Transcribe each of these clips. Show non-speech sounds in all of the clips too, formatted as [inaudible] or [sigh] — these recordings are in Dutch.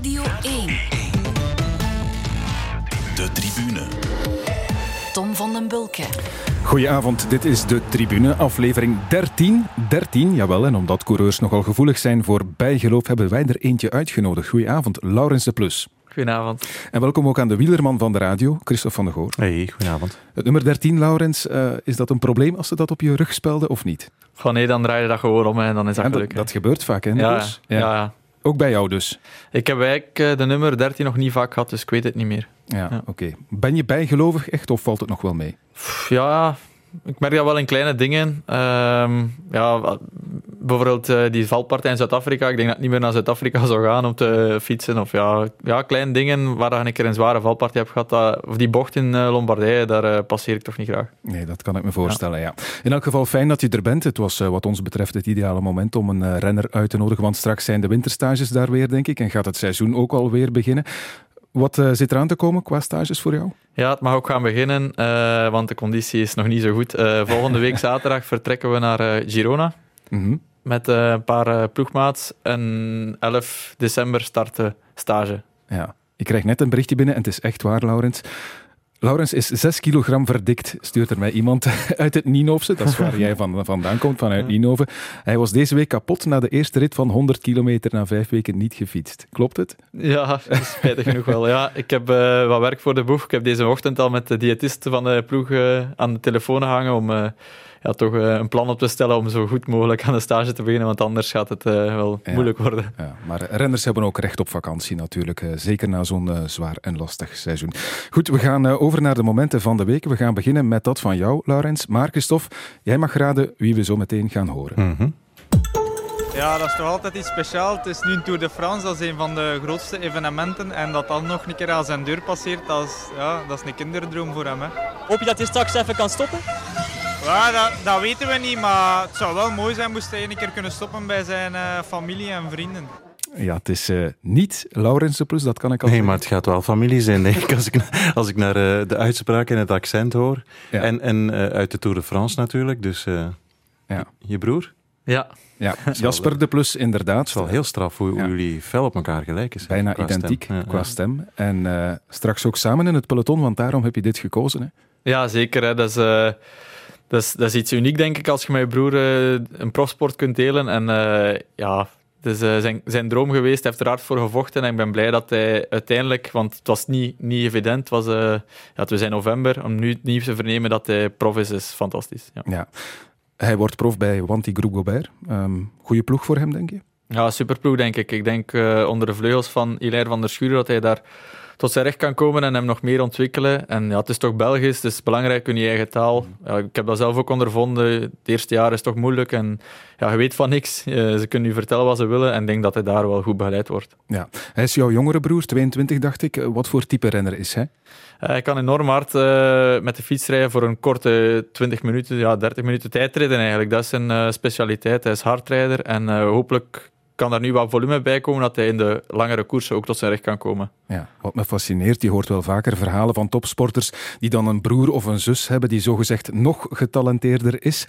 Radio 1. De tribune. Tom van den Bulke. Goedenavond, dit is de Tribune, aflevering 13. 13, jawel, en omdat coureurs nogal gevoelig zijn voor bijgeloof, hebben wij er eentje uitgenodigd. Goedenavond, Laurens de Plus. Goedenavond. En welkom ook aan de wielerman van de radio, Christophe van der Goor. Hey, goedenavond. Het nummer 13, Laurens, uh, is dat een probleem als ze dat op je rug spelden of niet? Gewoon nee, dan draai je dat gewoon om en dan is dat en gelukkig. Dat, dat, gebeurt vaak, hè? Ja, ja. ja. Ook bij jou dus? Ik heb eigenlijk uh, de nummer 13 nog niet vaak gehad, dus ik weet het niet meer. Ja, ja. oké. Okay. Ben je bijgelovig echt of valt het nog wel mee? Ja, ik merk dat wel in kleine dingen. Uh, ja, bijvoorbeeld uh, die valpartij in Zuid-Afrika. Ik denk dat ik niet meer naar Zuid-Afrika [laughs] zou gaan om te fietsen. Of ja, ja kleine dingen waar ik een keer een zware valpartij heb gehad. Dat, of die bocht in uh, Lombardije, daar uh, passeer ik toch niet graag. Nee, dat kan ik me voorstellen, ja. ja. In elk geval fijn dat je er bent. Het was wat ons betreft het ideale moment om een renner uit te nodigen. Want straks zijn de winterstages daar weer, denk ik. En gaat het seizoen ook alweer beginnen. Wat uh, zit eraan te komen qua stages voor jou? Ja, het mag ook gaan beginnen, uh, want de conditie is nog niet zo goed. Uh, volgende week [laughs] zaterdag vertrekken we naar Girona mm -hmm. Met een paar ploegmaats. En 11 december starten stage. Ja, ik krijg net een berichtje binnen en het is echt waar, Laurens. Laurens is 6 kilogram verdikt, stuurt er mij iemand [laughs] uit het Nienhoofse. Dat is waar jij van, vandaan komt, vanuit Nienhoven. Hij was deze week kapot na de eerste rit van 100 kilometer na vijf weken niet gefietst. Klopt het? Ja, spijtig genoeg wel. Ja, ik heb uh, wat werk voor de boeg. Ik heb deze ochtend al met de diëtist van de ploeg uh, aan de telefoon hangen om... Uh, ja, toch uh, een plan op te stellen om zo goed mogelijk aan de stage te beginnen, want anders gaat het uh, wel ja, moeilijk worden. Ja, maar renners hebben ook recht op vakantie natuurlijk, uh, zeker na zo'n zwaar en lastig seizoen. Goed, we gaan over naar de momenten van de week. We gaan beginnen met dat van jou, Laurens. Maar Christophe, jij mag raden wie we zo meteen gaan horen. Mm -hmm. Ja, dat is toch altijd iets speciaals. Het is nu een Tour de France, dat is een van de grootste evenementen. En dat dan nog een keer aan zijn deur passeert, dat is, ja, dat is een kinderdroom voor hem. Hè. Hoop je dat hij straks even kan stoppen? Ja, dat, dat, weten we niet, maar het zou wel mooi zijn moest hij een keer kunnen stoppen bij zijn uh, familie en vrienden. Ja, het is uh, niet Laurens de Plus, dat kan ik al Nee, zeggen. maar het gaat wel familie zijn, denk ik. Als ik, als ik naar uh, de uitspraak en het accent hoor. Ja. En, en uit de Tour de France natuurlijk, dus ja. je broer? Ja. Ja, [laughs] Jasper de Plus, inderdaad. Het is wel heel straf hoe, hoe jullie fel op elkaar gelijk zijn. Bijna qua identiek stem. qua stem. En uh, straks ook samen in het peloton, want daarom heb je dit gekozen. Hè? Ja, zeker. Hè. Dat, is, uh, dat, is, dat is iets uniek, denk ik, als je met je broer uh, een profsport kunt delen. En ja, het is zijn, zijn droom geweest, hij heeft er hard voor gevochten. En ik ben blij dat hij uiteindelijk, want het was niet, niet evident, was, ja, het was in november, om nu het nieuws te vernemen dat hij prof is, is fantastisch. Ja. ja. Hij wordt prof bij Wanty Gobert. Um, goeie ploeg voor hem, denk je? Ja, superploeg, denk ik. Ik denk uh, onder de vleugels van Hilaire van der Schuren dat hij daar tot zijn recht kan komen en hem nog meer ontwikkelen. En ja, het is toch Belgisch, het is belangrijk in je eigen taal. Ja, ik heb dat zelf ook ondervonden. Het eerste jaar is toch moeilijk en ja, je weet van niks. Uh, ze kunnen je vertellen wat ze willen en ik denk dat hij daar wel goed begeleid wordt. Ja. Hij is jouw jongere broer, 22 dacht ik. Wat voor type renner is hij? Uh, hij kan enorm hard uh, met de fiets rijden voor een korte 20 minuten, ja, 30 minuten tijdrijden eigenlijk. Dat is zijn uh, specialiteit. Hij is hardrijder en hopelijk kan daar nu wat volume bij komen, dat hij in de langere koersen ook tot zijn recht kan komen. Ja, wat me fascineert, je hoort wel vaker verhalen van topsporters die dan een broer of een zus hebben die zogezegd nog getalenteerder is.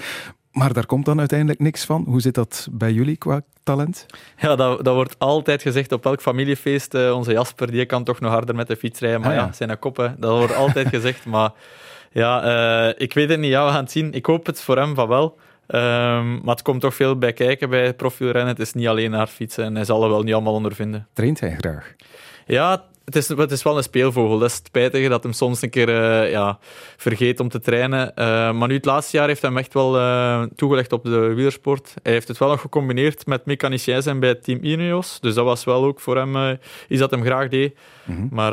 Maar daar komt dan uiteindelijk niks van. Hoe zit dat bij jullie qua talent? Ja, dat, dat wordt altijd gezegd op elk familiefeest. Uh, onze Jasper, die kan toch nog harder met de fiets rijden. Maar Ah, ja. ja, zijn koppen, dat wordt altijd gezegd. Maar ja, uh, ik weet het niet. Ja, we gaan het zien. Ik hoop het voor hem van wel. Um, maar het komt toch veel bij kijken bij profielrennen. Het is niet alleen naar fietsen en hij zal er wel niet allemaal ondervinden. Traint hij graag? Ja, het is, het is wel een speelvogel. Dat is het spijtige dat hem soms een keer uh, ja, vergeet om te trainen. Uh, maar nu het laatste jaar heeft hij hem echt wel uh, toegelegd op de wielersport. Hij heeft het wel nog gecombineerd met mechanicien zijn bij Team Ineos. Dus dat was wel ook voor hem iets dat hem graag deed. Mm-hmm. Maar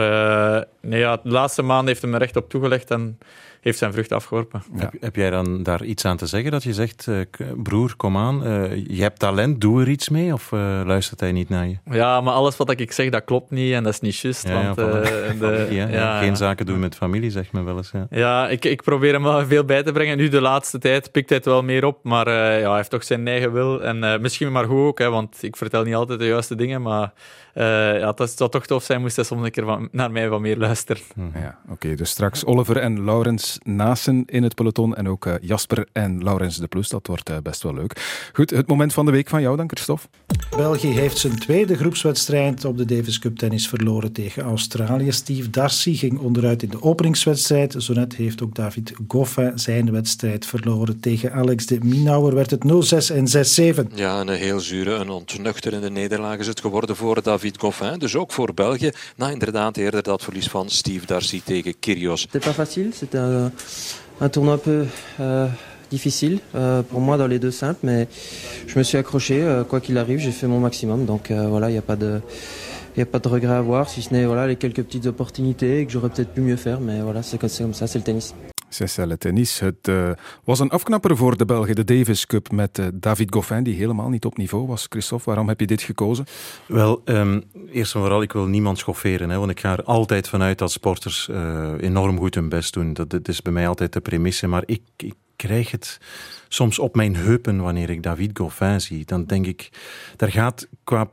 nee, ja, de laatste maanden heeft hij me recht op toegelegd en heeft zijn vrucht afgeworpen. Ja. Heb, heb, jij dan daar iets aan te zeggen? Dat je zegt, uh, broer, kom aan, uh, je hebt talent, doe er iets mee? Of uh, luistert hij niet naar je? Ja, maar alles wat ik zeg, dat klopt niet en dat is niet juist. Ja, want, ja, [laughs] de, familie, ja, ja, Geen zaken doen met familie, zegt men wel eens. Ja, ja ik, ik probeer hem wel veel bij te brengen. Nu de laatste tijd pikt hij het wel meer op, maar ja, hij heeft toch zijn eigen wil. En misschien maar goed ook, hè, want ik vertel niet altijd de juiste dingen, maar ja, het zou toch tof zijn moest hij soms een keer van, naar mij wat meer luisteren. Ja, oké. Okay, dus straks Oliver en Laurens Naassen in het peloton en ook Jasper en Laurens de Plus. Dat wordt best wel leuk. Goed, het moment van de week van jou dan, Christophe. België heeft zijn tweede groepswedstrijd op de Davis Cup tennis verloren tegen Australië. Steve Darcy ging onderuit in de openingswedstrijd. Zo net heeft ook David Goffin zijn wedstrijd verloren tegen Alex de Minauer. Werd het 0-6 en 6-7. Ja, een heel zure, een ontnuchterende nederlaag is het geworden voor David Goffin. Dus ook voor België. Na inderdaad eerder dat verlies van Steve Darcy tegen Kyrgios. C'était pas facile, c'était un, un tournoi un peu... Uh difficile euh, pour moi dans les deux simples, mais je me suis accroché. Euh, quoi qu'il arrive, j'ai fait mon maximum. Donc euh, voilà, il n'y a pas de. Il a pas de regret à avoir, si ce n'est voilà, les quelques petites opportunités que j'aurais peut-être pu mieux faire. Mais voilà, c'est comme ça, c'est le tennis. C'est le tennis. Het uh, was een afknapper voor de Belgen, de Davis Cup, met uh, David Goffin, die helemaal niet op niveau was. Christophe, waarom heb je dit gekozen? Wel, um, eerst en vooral, ik wil niemand schofferen. Hè, want ik ga er altijd vanuit dat sporters uh, enorm goed hun best doen. Dat, dat, is bij mij altijd de premisse. Maar ik, ik krijg het soms op mijn heupen wanneer ik David Goffin zie. Dan denk ik, daar gaat qua,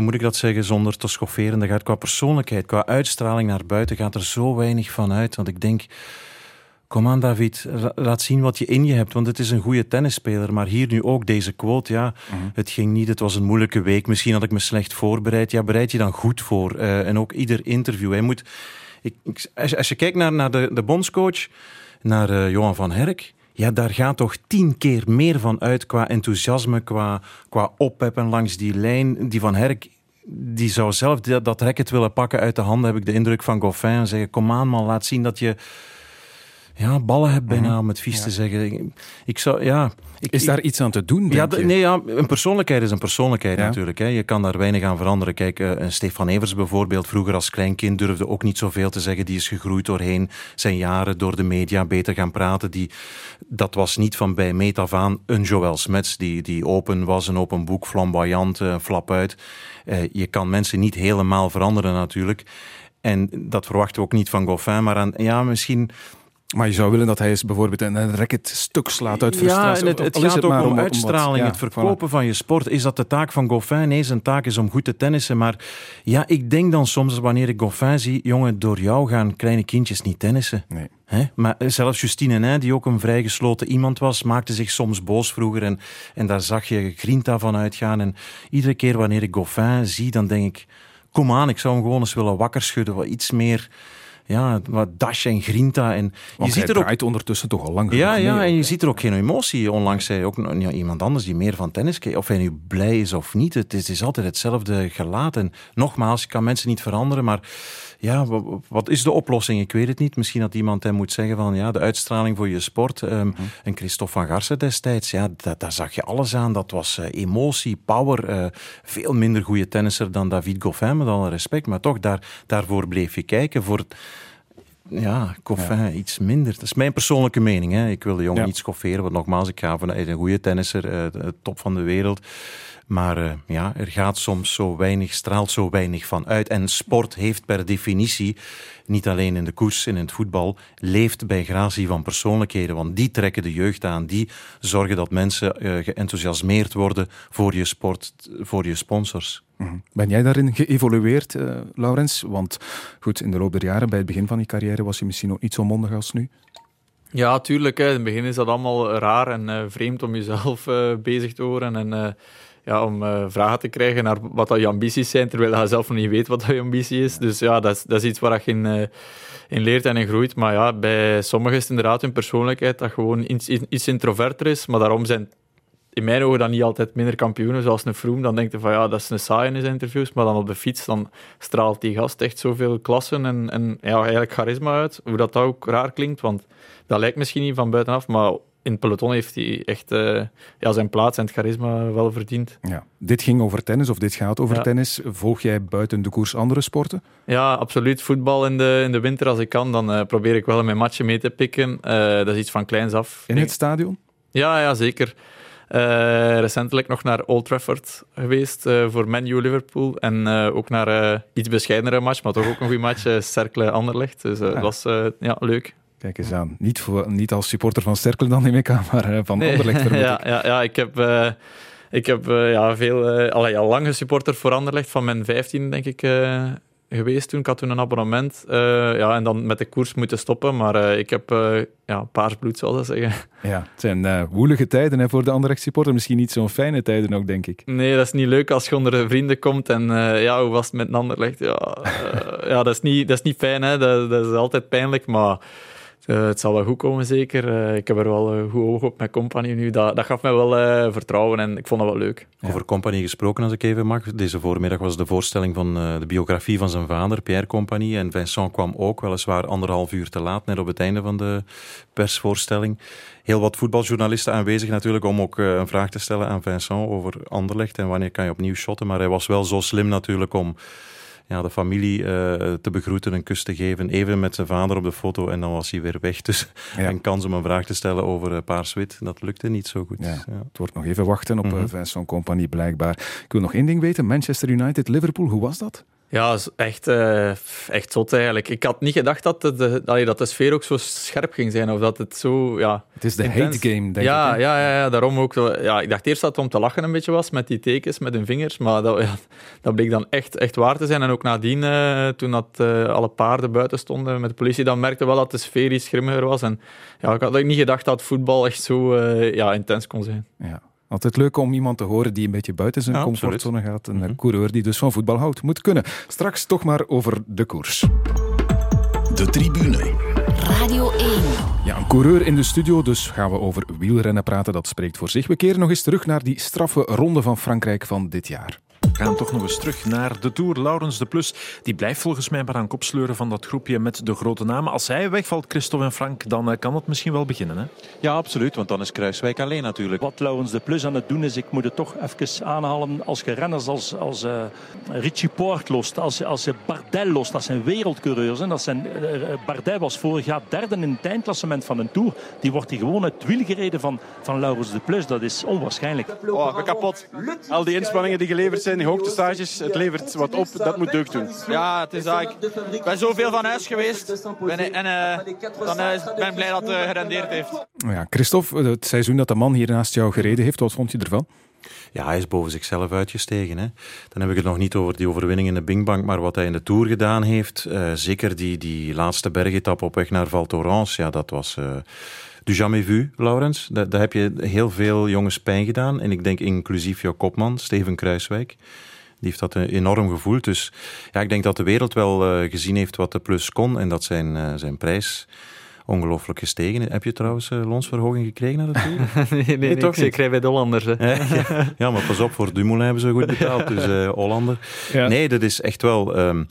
moet ik dat zeggen zonder te schofferen, daar gaat qua persoonlijkheid, qua uitstraling naar buiten, gaat er zo weinig van uit. Want ik denk, kom aan David, laat zien wat je in je hebt, want het is een goede tennisspeler. Maar hier nu ook deze quote, ja, mhm. het ging niet, het was een moeilijke week, misschien had ik me slecht voorbereid. Ja, bereid je dan goed voor. Uh, en ook ieder interview. Hij moet, ik, als, je, als, je kijkt naar, naar de, de bondscoach, naar uh, Johan van Herk, ja, daar gaat toch tien keer meer van uit qua enthousiasme, qua, qua langs die lijn. Die van Herk, die zou zelf dat, dat racket willen pakken uit de handen, heb ik de indruk van Goffin. En zeggen, kom aan man, laat zien dat je ja, ballen hebt bijna, mhm. om het vies te zeggen. Ik zou, ja, ik, is daar iets aan te doen? Ja, nee, ja, een persoonlijkheid is een persoonlijkheid natuurlijk. Hè. Je kan daar weinig aan veranderen. Kijk, uh, Stefan Evers bijvoorbeeld, vroeger als kleinkind durfde ook niet zoveel te zeggen. Die is gegroeid doorheen zijn jaren door de media beter gaan praten. Die, dat was niet van bij meet af aan een Joël Smets, die, die open was, een open boek, flamboyant, uh, flap uit. Uh, je kan mensen niet helemaal veranderen natuurlijk. En dat verwachten we ook niet van Goffin, maar aan, ja, misschien maar je zou willen dat hij eens bijvoorbeeld een racket stuk slaat uit frustratie. Ja, het, het gaat het ook om, uitstraling, het verkopen van je sport. Is dat de taak van Goffin? Nee, zijn taak is om goed te tennissen. Maar ja, ik denk dan soms, wanneer ik Goffin zie... jongen, door jou gaan kleine kindjes niet tennissen. Nee. He? Maar zelfs Justine Nij, die ook een vrij gesloten iemand was, maakte zich soms boos vroeger. En, en daar zag je Grinta van uitgaan. En iedere keer wanneer ik Goffin zie, dan denk ik... Kom aan, ik zou hem gewoon eens willen wakker schudden. Wat iets meer ja, wat dash en grinta. En je ziet er ook ondertussen toch al lang. Ja, ja, en je ziet er ook geen emotie. Onlangs zei ook ja, iemand anders die meer van tennis kijkt. Of hij nu blij is of niet. Het is, het is altijd hetzelfde gelaat. En nogmaals, je kan mensen niet veranderen, maar ja, wat is de oplossing? Ik weet het niet. Misschien dat iemand hem moet zeggen van ja, de uitstraling voor je sport. Um, En Christophe van Garsen destijds, ja, dat, daar zag je alles aan. Dat was uh, emotie, power. Uh, veel minder goede tennisser dan David Goffin, met alle respect. Maar toch, daar, daarvoor bleef je kijken. Voor ja, Goffin iets minder. Dat is mijn persoonlijke mening. Hè. Ik wil de jongen niet schofferen, want nogmaals, ik ga vanuit een goede tennisser, uh, top van de wereld. Maar uh, ja, er gaat soms zo weinig, straalt zo weinig van uit. En sport heeft per definitie, niet alleen in de koers en in het voetbal, leeft bij gratie van persoonlijkheden. Want die trekken de jeugd aan, die zorgen dat mensen uh, geenthousiasmeerd worden voor je sport, voor je sponsors. Mhm. Ben jij daarin geëvolueerd, uh, Laurens? Want goed, in de loop der jaren, bij het begin van je carrière, was je misschien ook niet zo mondig als nu. Ja, tuurlijk. Hè. In het begin is dat allemaal raar en uh, vreemd om jezelf uh, bezig te horen. En ja, om vragen te krijgen naar wat dat je ambities zijn, terwijl je zelf nog niet weet wat dat je ambitie is. Dus ja, dat is, dat is iets waar je in, in leert en in groeit. Maar ja, bij sommigen is het inderdaad hun persoonlijkheid dat gewoon iets, iets introverter is. Maar daarom zijn in mijn ogen dan niet altijd minder kampioenen, zoals een Froome. Dan denk je van ja, dat is een saai in zijn interviews. Maar dan op de fiets, dan straalt die gast echt zoveel klassen en, en ja, eigenlijk charisma uit. Hoe dat ook raar klinkt, want dat lijkt misschien niet van buitenaf, maar in het peloton heeft hij echt uh, ja, zijn plaats en het charisma wel verdiend. Ja. Dit ging over tennis, of dit gaat over tennis. Volg jij buiten de koers andere sporten? Ja, absoluut. Voetbal in de, in de winter als ik kan, dan uh, probeer ik wel mijn matchen mee te pikken. Uh, dat is iets van kleins af. In het stadion? Ja, ja zeker. Recentelijk nog naar Old Trafford geweest voor Man U Liverpool. En ook naar iets bescheidenere match, maar toch ook een goede match, Cercle Anderlecht. Dus dat was ja, leuk. Kijk eens aan. Niet, voor, niet als supporter van Sterkel dan neem ik aan, maar uh, van nee. Anderlecht. [laughs] ja, ja, ja, ik heb, uh, ik heb uh, ja, veel, al lang supporter voor Anderlecht, van mijn 15 denk ik geweest toen. Ik had toen een abonnement. Uh, ja, en dan met de koers moeten stoppen. Maar uh, ik heb uh, ja, paars bloed, zoals ze zeggen. [laughs] Ja, het zijn woelige tijden hè, voor de andere supporter. Misschien niet zo'n fijne tijden ook, denk ik. Nee, dat is niet leuk als je onder vrienden komt. En ja, hoe was het met een ander legt? Ja, ja dat, is niet, dat is niet fijn. Hè. Dat, dat is altijd pijnlijk. Maar uh, het zal wel goed komen, zeker. Uh, ik heb er wel uh, goed oog op met Company nu. Dat, dat gaf mij wel vertrouwen en ik vond dat wel leuk. Over Company gesproken, als ik even mag. Deze voormiddag was de voorstelling van de biografie van zijn vader, Pierre Company. En Vincent kwam ook, weliswaar anderhalf uur te laat, net op het einde van de persvoorstelling. Heel wat voetbaljournalisten aanwezig natuurlijk om ook een vraag te stellen aan Vincent over Anderlecht en wanneer kan je opnieuw shotten. Maar hij was wel zo slim natuurlijk om ja, de familie uh, te begroeten, een kus te geven. Even met zijn vader op de foto en dan was hij weer weg. [laughs] Dus ja. en kans om een vraag te stellen over uh, Paars-Wit, dat lukte niet zo goed. Ja. Het wordt nog even wachten op mm -hmm. Vincent Compagnie blijkbaar. Ik wil nog één ding weten. Manchester United-Liverpool, hoe was dat? Ja, echt, uh, echt zot eigenlijk. Ik had niet gedacht dat de, dat de sfeer ook zo scherp ging zijn. Of dat het zo, ja... Het is de hate game, denk ja, ik. Ja, ja, ja, daarom ook. Ja, ik dacht eerst dat het om te lachen een beetje was, met die tekens, met hun vingers. Maar dat, ja, dat bleek dan echt, echt waar te zijn. En ook nadien, uh, toen dat, uh, alle paarden buiten stonden met de politie, dan merkte wel dat de sfeer iets grimmiger was. En ja, ik had niet gedacht dat voetbal echt zo ja, intens kon zijn. Ja. Altijd leuk om iemand te horen die een beetje buiten zijn ja, comfortzone gaat. Een mm coureur die dus van voetbal houdt, moet kunnen. Straks toch maar over de koers. De tribune. Radio 1. Ja, een coureur in de studio, dus gaan we over wielrennen praten. Dat spreekt voor zich. We keren nog eens terug naar die straffe ronde van Frankrijk van dit jaar. We gaan toch nog eens terug naar de Tour. Laurens de Plus die blijft volgens mij maar aan kop sleuren van dat groepje met de grote namen. Als hij wegvalt, Christophe en Frank, dan eh, kan het misschien wel beginnen. Hè? Ja, absoluut. Want dan is Kruiswijk alleen natuurlijk. Wat Laurens de Plus aan het doen is, ik moet het toch even aanhalen. Als je renners als, als uh, Richie Poort lost, als, als je Bardet lost, dat zijn wereldcoureurs. Hè. Dat zijn, uh, Bardet was vorig jaar derde in het eindklassement van een Tour. Die wordt hij gewoon uit het wiel gereden van, van Laurens de Plus. Dat is onwaarschijnlijk. Oh, kapot. Al die inspanningen die geleverd zijn, die hoogtestages, het levert wat op. Dat moet deugd doen. Ja, het is eigenlijk... Ik ben zoveel van huis geweest. Ben, en uh, dan uh, ben ik blij dat het uh, gerendeerd heeft. Ja, Christophe, het seizoen dat de man hier naast jou gereden heeft, wat vond je ervan? Ja, hij is boven zichzelf uitgestegen. Hè. Dan heb ik het nog niet over die overwinning in de Bingbank, maar wat hij in de Tour gedaan heeft, uh, zeker die, die laatste bergetap op weg naar Val Thorens, ja, dat was... Uh, du jamais vu, Laurens. Daar, daar heb je heel veel jongens pijn gedaan. En ik denk inclusief jouw kopman, Steven Kruiswijk. Die heeft dat enorm gevoeld. Dus ja, ik denk dat de wereld wel uh, gezien heeft wat de plus kon en dat zijn, uh, zijn prijs ongelooflijk gestegen. Heb je trouwens uh, loonsverhoging gekregen naar de Tour? [laughs] nee, nee, nee, toch zeker bij de Hollanders. Hè. ja, ja, maar pas op, voor Dumoulin hebben ze goed betaald, dus uh, [laughs] Hollander. Ja. Nee, dat is echt wel... Um,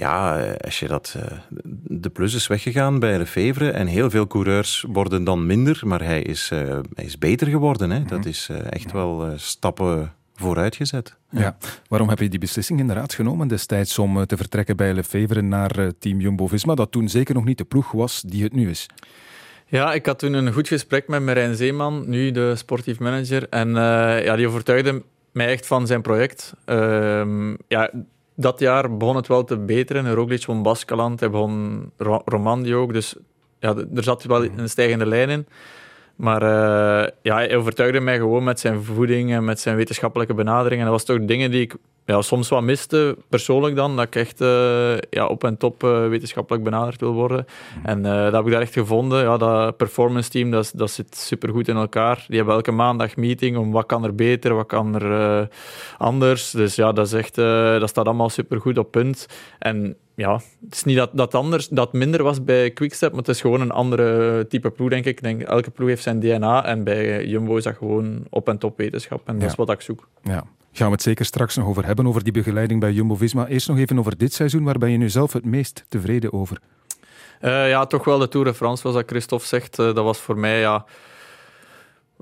ja, als je dat... Uh, de plus is weggegaan bij Lefevre en heel veel coureurs worden dan minder, maar hij is, hij is beter geworden. Hè. Mm -hmm. Dat is echt wel stappen vooruitgezet. Ja. ja. Waarom heb je die beslissing inderdaad genomen destijds om te vertrekken bij Lefevre naar team Jumbo-Visma, dat toen zeker nog niet de ploeg was die het nu is? Ja, ik had toen een goed gesprek met Marijn Zeeman, nu de sportief manager. En uh, ja, die overtuigde mij echt van zijn project. Uh, ja, dat jaar begon het wel te beteren. Roglic won Baskeland, hij begon Ro Romandie ook. Dus ja, er zat wel een stijgende lijn in. Maar uh, ja, hij overtuigde mij gewoon met zijn voeding en met zijn wetenschappelijke benadering. En dat was toch dingen die ik ja, soms wat miste, persoonlijk dan. Dat ik echt uh, ja, op en top uh, wetenschappelijk benaderd wil worden. En dat heb ik daar echt gevonden. Ja, dat performance team, dat, dat zit supergoed in elkaar. Die hebben elke maandag meeting om wat kan er beter, wat kan er anders. Dus ja, dat, is echt, dat staat allemaal supergoed op punt. En ja, het is niet dat dat anders, dat minder was bij Quickstep, maar het is gewoon een andere type ploeg, denk ik. ik denk, elke ploeg heeft zijn DNA en bij Jumbo is dat gewoon op en top wetenschap. En dat is wat ik zoek. Ja. Gaan we het zeker straks nog over hebben, over die begeleiding bij Jumbo-Visma. Eerst nog even over dit seizoen. Waar ben je nu zelf het meest tevreden over? Uh, ja, toch wel de Tour de France, zoals Christophe zegt. Uh, dat was voor mij... Ja,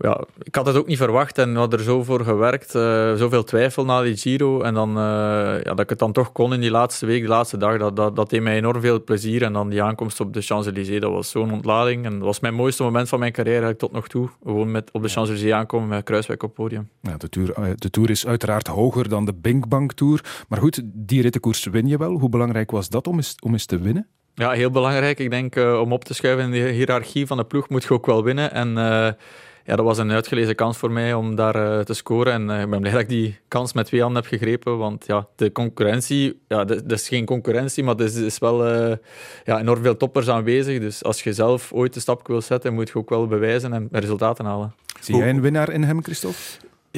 ja, ik had het ook niet verwacht en had er zo voor gewerkt. Uh, zoveel twijfel na die Giro. En dan, uh, ja, dat ik het dan toch kon in die laatste week, die laatste dag, dat, dat, dat deed mij enorm veel plezier. En dan die aankomst op de Champs-Élysées, dat was zo'n ontlading. En dat was mijn mooiste moment van mijn carrière eigenlijk tot nog toe. Gewoon met op de Champs-Élysées aankomen met Kruiswijk op podium. Ja, de, tour, de Tour is uiteraard hoger dan de Binkbank Tour. Maar goed, die rittenkoers win je wel. Hoe belangrijk was dat om eens, om eens te winnen? Ja, heel belangrijk. Ik denk uh, om op te schuiven in de hiërarchie van de ploeg moet je ook wel winnen. En ja, dat was een uitgelezen kans voor mij om daar uh, te scoren. En ik ben blij dat ik die kans met twee handen heb gegrepen. Want ja, de concurrentie, ja, dat is geen concurrentie, maar er is, is, wel ja, enorm veel toppers aanwezig. Dus als je zelf ooit de stap wil zetten, moet je ook wel bewijzen en resultaten halen. Zie jij een winnaar in hem, Christophe?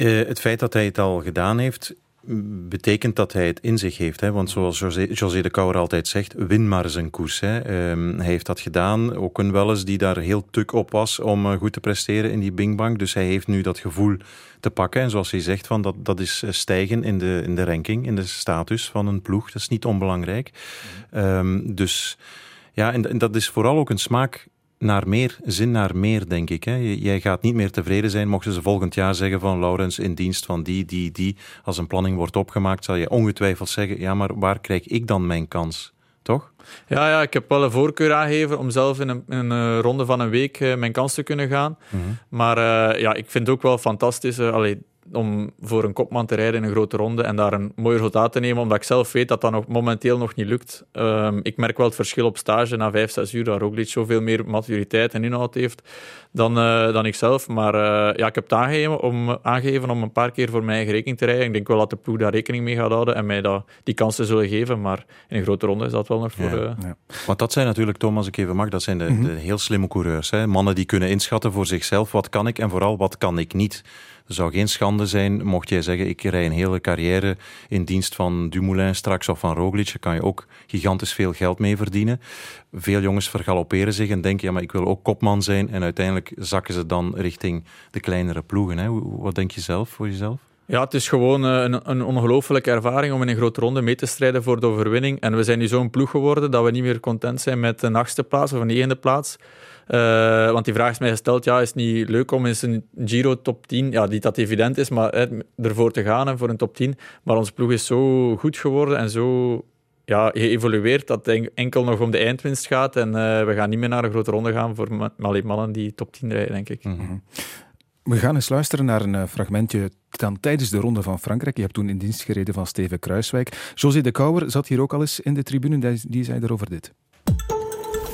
het feit dat hij het al gedaan heeft, betekent dat hij het in zich heeft. Hè? Want zoals José, José de Kouwer altijd zegt, win maar zijn koers. Hè? Um, hij heeft dat gedaan. Ook een Welles die daar heel tuk op was om uh, goed te presteren in die Bing Dus hij heeft nu dat gevoel te pakken. En zoals hij zegt, van dat, dat is eh, stijgen in de, in de ranking, in de status van een ploeg. Dat is niet onbelangrijk. Um, dus ja, en, en dat is vooral ook een smaak naar meer, zin naar meer, denk ik. Hè. Jij gaat niet meer tevreden zijn mochten ze volgend jaar zeggen van Laurens in dienst van die, die, die. Als een planning wordt opgemaakt, zal je ongetwijfeld zeggen, ja, maar waar krijg ik dan mijn kans? Toch? Ja, ja, ik heb wel een voorkeur aangegeven om zelf in een, in een ronde van een week uh, mijn kans te kunnen gaan. Mm -hmm. Maar uh, ja, ik vind het ook wel fantastisch. Allee, om voor een kopman te rijden in een grote ronde en daar een mooi resultaat te nemen, omdat ik zelf weet dat dat nog momenteel nog niet lukt. Um, ik merk wel het verschil op stage na vijf, zes uur, dat Roglic zoveel meer maturiteit en inhoud heeft dan, uh, dan ik zelf. Maar uh, ja, ik heb het aangegeven om, aangegeven om een paar keer voor mijn eigen rekening te rijden. Ik denk wel dat de ploeg daar rekening mee gaat houden en mij dat, die kansen zullen geven, maar in een grote ronde is dat wel nog voor... Ja, uh... ja. Want dat zijn natuurlijk, Tom, als ik even mag, dat zijn de, mm -hmm. de heel slimme coureurs. Hè? Mannen die kunnen inschatten voor zichzelf, wat kan ik en vooral wat kan ik niet. Zou geen schande zijn mocht jij zeggen, ik rij een hele carrière in dienst van Dumoulin straks of van Roglic. Daar kan je ook gigantisch veel geld mee verdienen. Veel jongens vergalopperen zich en denken, ja, maar ik wil ook kopman zijn. En uiteindelijk zakken ze dan richting de kleinere ploegen. Hè. Wat denk je zelf voor jezelf? Ja, het is gewoon een, een ongelooflijke ervaring om in een grote ronde mee te strijden voor de overwinning. En we zijn nu zo'n ploeg geworden dat we niet meer content zijn met de achtste plaats of een negende plaats. Uh, want die vraag is mij gesteld, ja, is het niet leuk om in een Giro top 10, ja, niet dat evident is, maar hè, ervoor te gaan en voor een top 10. Maar onze ploeg is zo goed geworden en zo ja, geëvolueerd dat het enkel nog om de eindwinst gaat. En uh, we gaan niet meer naar een grote ronde gaan voor alleen mannen die top 10 rijden, denk ik. -hmm. We gaan eens luisteren naar een fragmentje dan tijdens de Ronde van Frankrijk. Je hebt toen in dienst gereden van Steven Kruiswijk. José de Kouwer zat hier ook al eens in de tribune, die zei erover dit.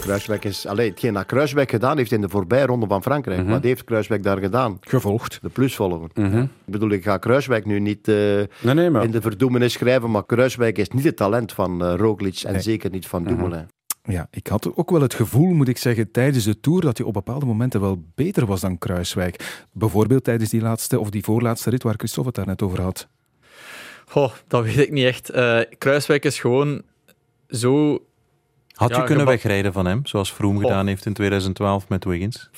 Kruiswijk is, alleen hetgeen dat Kruiswijk gedaan heeft in de voorbije ronde van Frankrijk. Mm -hmm. Wat heeft Kruiswijk daar gedaan? Gevolgd. De plus volgen. Mm -hmm. Ik bedoel, ik ga Kruiswijk nu niet uh, nee, nee, maar... in de verdoemenis schrijven, maar Kruiswijk is niet het talent van uh, Roglic en nee. zeker niet van Dumoulin. Mm -hmm. Ja, ik had ook wel het gevoel, moet ik zeggen, tijdens de Tour dat hij op bepaalde momenten wel beter was dan Kruiswijk. Bijvoorbeeld tijdens die laatste of die voorlaatste rit waar Christophe het daar net over had. Goh, dat weet ik niet echt. Uh, Kruiswijk is gewoon zo had ja, je kunnen wegrijden van hem, zoals Froome oh. gedaan heeft in 2012 met Wiggins?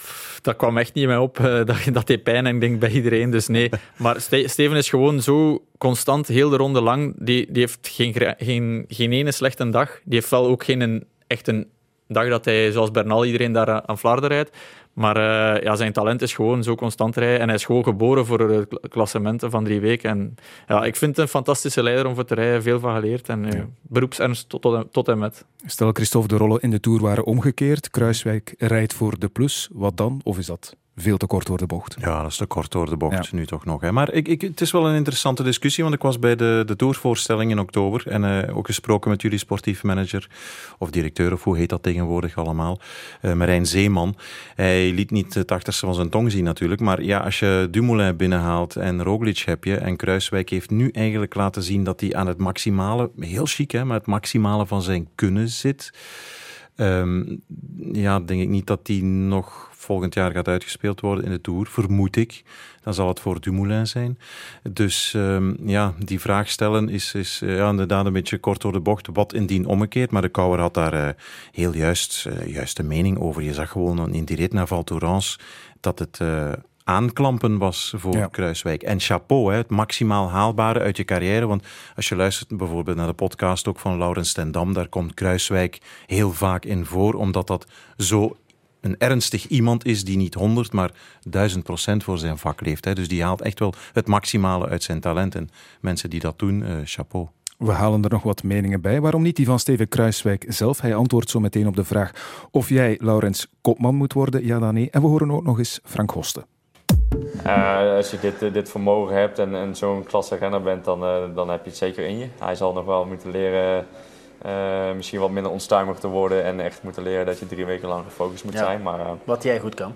Dat kwam echt niet in mij op. Uh, [laughs] dat, dat deed pijn en ik denk bij iedereen, dus nee. [laughs] Maar Ste Steven is gewoon zo constant, heel de ronde lang. Die, die heeft geen, geen, geen ene slechte dag. Die heeft wel ook geen echt een dag dat hij, zoals Bernal, iedereen daar aan Vlaarderen rijdt. Maar uh, ja, zijn talent is gewoon zo constant rijden. En hij is gewoon geboren voor de klassementen van drie weken. En ja, ik vind het een fantastische leider om voor te rijden. Veel van geleerd. En uh, ja. beroepsernst tot, tot, tot, en met. Stel, Christophe, de rollen in de Tour waren omgekeerd. Kruiswijk rijdt voor de plus. Wat dan? Of is dat veel te kort door de bocht. Ja, dat is te kort door de bocht ja. nu toch nog. Hè. Maar ik, ik, het is wel een interessante discussie, want ik was bij de, de tourvoorstelling in oktober en uh, ook gesproken met jullie sportief manager, of directeur, of hoe heet dat tegenwoordig allemaal, uh, Marijn Zeeman. Hij liet niet het achterste van zijn tong zien natuurlijk, maar ja, als je Dumoulin binnenhaalt en Roglic heb je, en Kruiswijk heeft nu eigenlijk laten zien dat hij aan het maximale, heel chic hè, maar het maximale van zijn kunnen zit. Um, ja, denk ik niet dat hij nog volgend jaar gaat uitgespeeld worden in de Tour, vermoed ik. Dan zal het voor Dumoulin zijn. Dus um, ja, die vraag stellen is, is uh, ja, inderdaad een beetje kort door de bocht. Wat indien omgekeerd? Maar de Kouwer had daar uh, heel juist, uh, juiste mening over. Je zag gewoon in die rit naar Val Thorens dat het aanklampen was voor ja. Kruiswijk. En chapeau, hè, het maximaal haalbare uit je carrière. Want als je luistert bijvoorbeeld naar de podcast ook van Laurens ten Dam, daar komt Kruiswijk heel vaak in voor, omdat dat zo een ernstig iemand is die niet 100, maar 1000 procent voor zijn vak leeft. Hè. Dus die haalt echt wel het maximale uit zijn talent. En mensen die dat doen, uh, chapeau. We halen er nog wat meningen bij. Waarom niet die van Steven Kruiswijk zelf? Hij antwoordt zo meteen op de vraag of jij, Laurens, kopman moet worden, ja dan nee. En we horen ook nog eens Frank Hosten. Uh, als je dit, dit vermogen hebt en, en zo'n klasse renner bent, dan, uh, dan heb je het zeker in je. Hij zal nog wel moeten leren Eh, misschien wat minder onstuimig te worden en echt moeten leren dat je drie weken lang gefocust moet Ja. zijn. Maar, eh, Wat jij goed kan.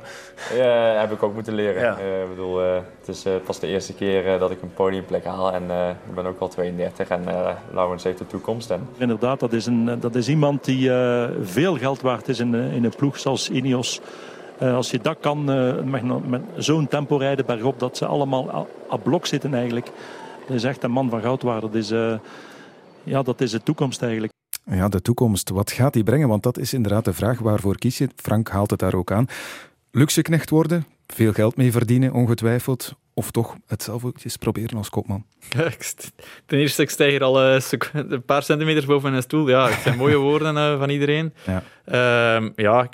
ja, heb ik ook moeten leren. Ja. Eh, ik bedoel, eh, het is eh, pas de eerste keer eh, dat ik een podiumplek haal en eh, ik ben ook al 32 en eh Laurens heeft de toekomst. En Inderdaad, dat is, een, dat is iemand die eh, veel geld waard is in, in een ploeg zoals Ineos. Eh, als je dat kan, eh, met, met zo'n tempo rijden bergop, dat ze allemaal a- à blok zitten eigenlijk. Dat is echt een man van goudwaarde. Dat is, eh, ja, dat is de toekomst eigenlijk. Ja, de toekomst. Wat gaat die brengen? Want dat is inderdaad de vraag. Waarvoor kies je? Frank haalt het daar ook aan. Luxeknecht worden, veel geld mee verdienen, ongetwijfeld. Of toch het zelf ook eens proberen als kopman. Ten eerste, ik sta hier al eh, een paar centimeters boven mijn stoel. Ja, het zijn mooie woorden eh, van iedereen. Ja. Ehm, ja,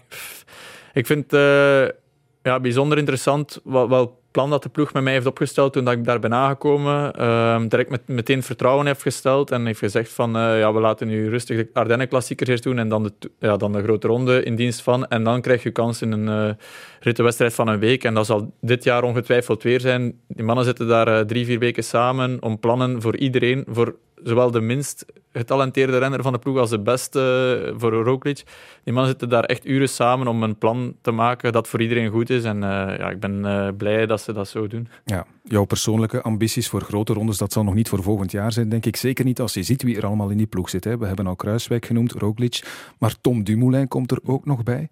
ik, vind het eh, ja, bijzonder interessant wat, plan dat de ploeg met mij heeft opgesteld toen dat ik daar ben aangekomen. Ehm direct met, meteen vertrouwen heeft gesteld en heeft gezegd van eh, ja, we laten nu rustig de Ardennen-klassiekers eerst doen en dan de, ja, dan de grote ronde in dienst van. En dan krijg je kans in een uh, rittenwedstrijd van een week. En dat zal dit jaar ongetwijfeld weer zijn. Die mannen zitten daar eh, drie, vier weken samen om plannen voor iedereen, voor zowel de minst getalenteerde renner van de ploeg als de beste eh, voor Roglic. Die mannen zitten daar echt uren samen om een plan te maken dat voor iedereen goed is. En eh, ja, ik ben eh, blij dat ze dat zo doen. Ja, jouw persoonlijke ambities voor grote rondes, dat zal nog niet voor volgend jaar zijn, denk ik. Zeker niet als je ziet wie er allemaal in die ploeg zit. Hè. We hebben al Kruiswijk genoemd, Roglic, maar Tom Dumoulin komt er ook nog bij.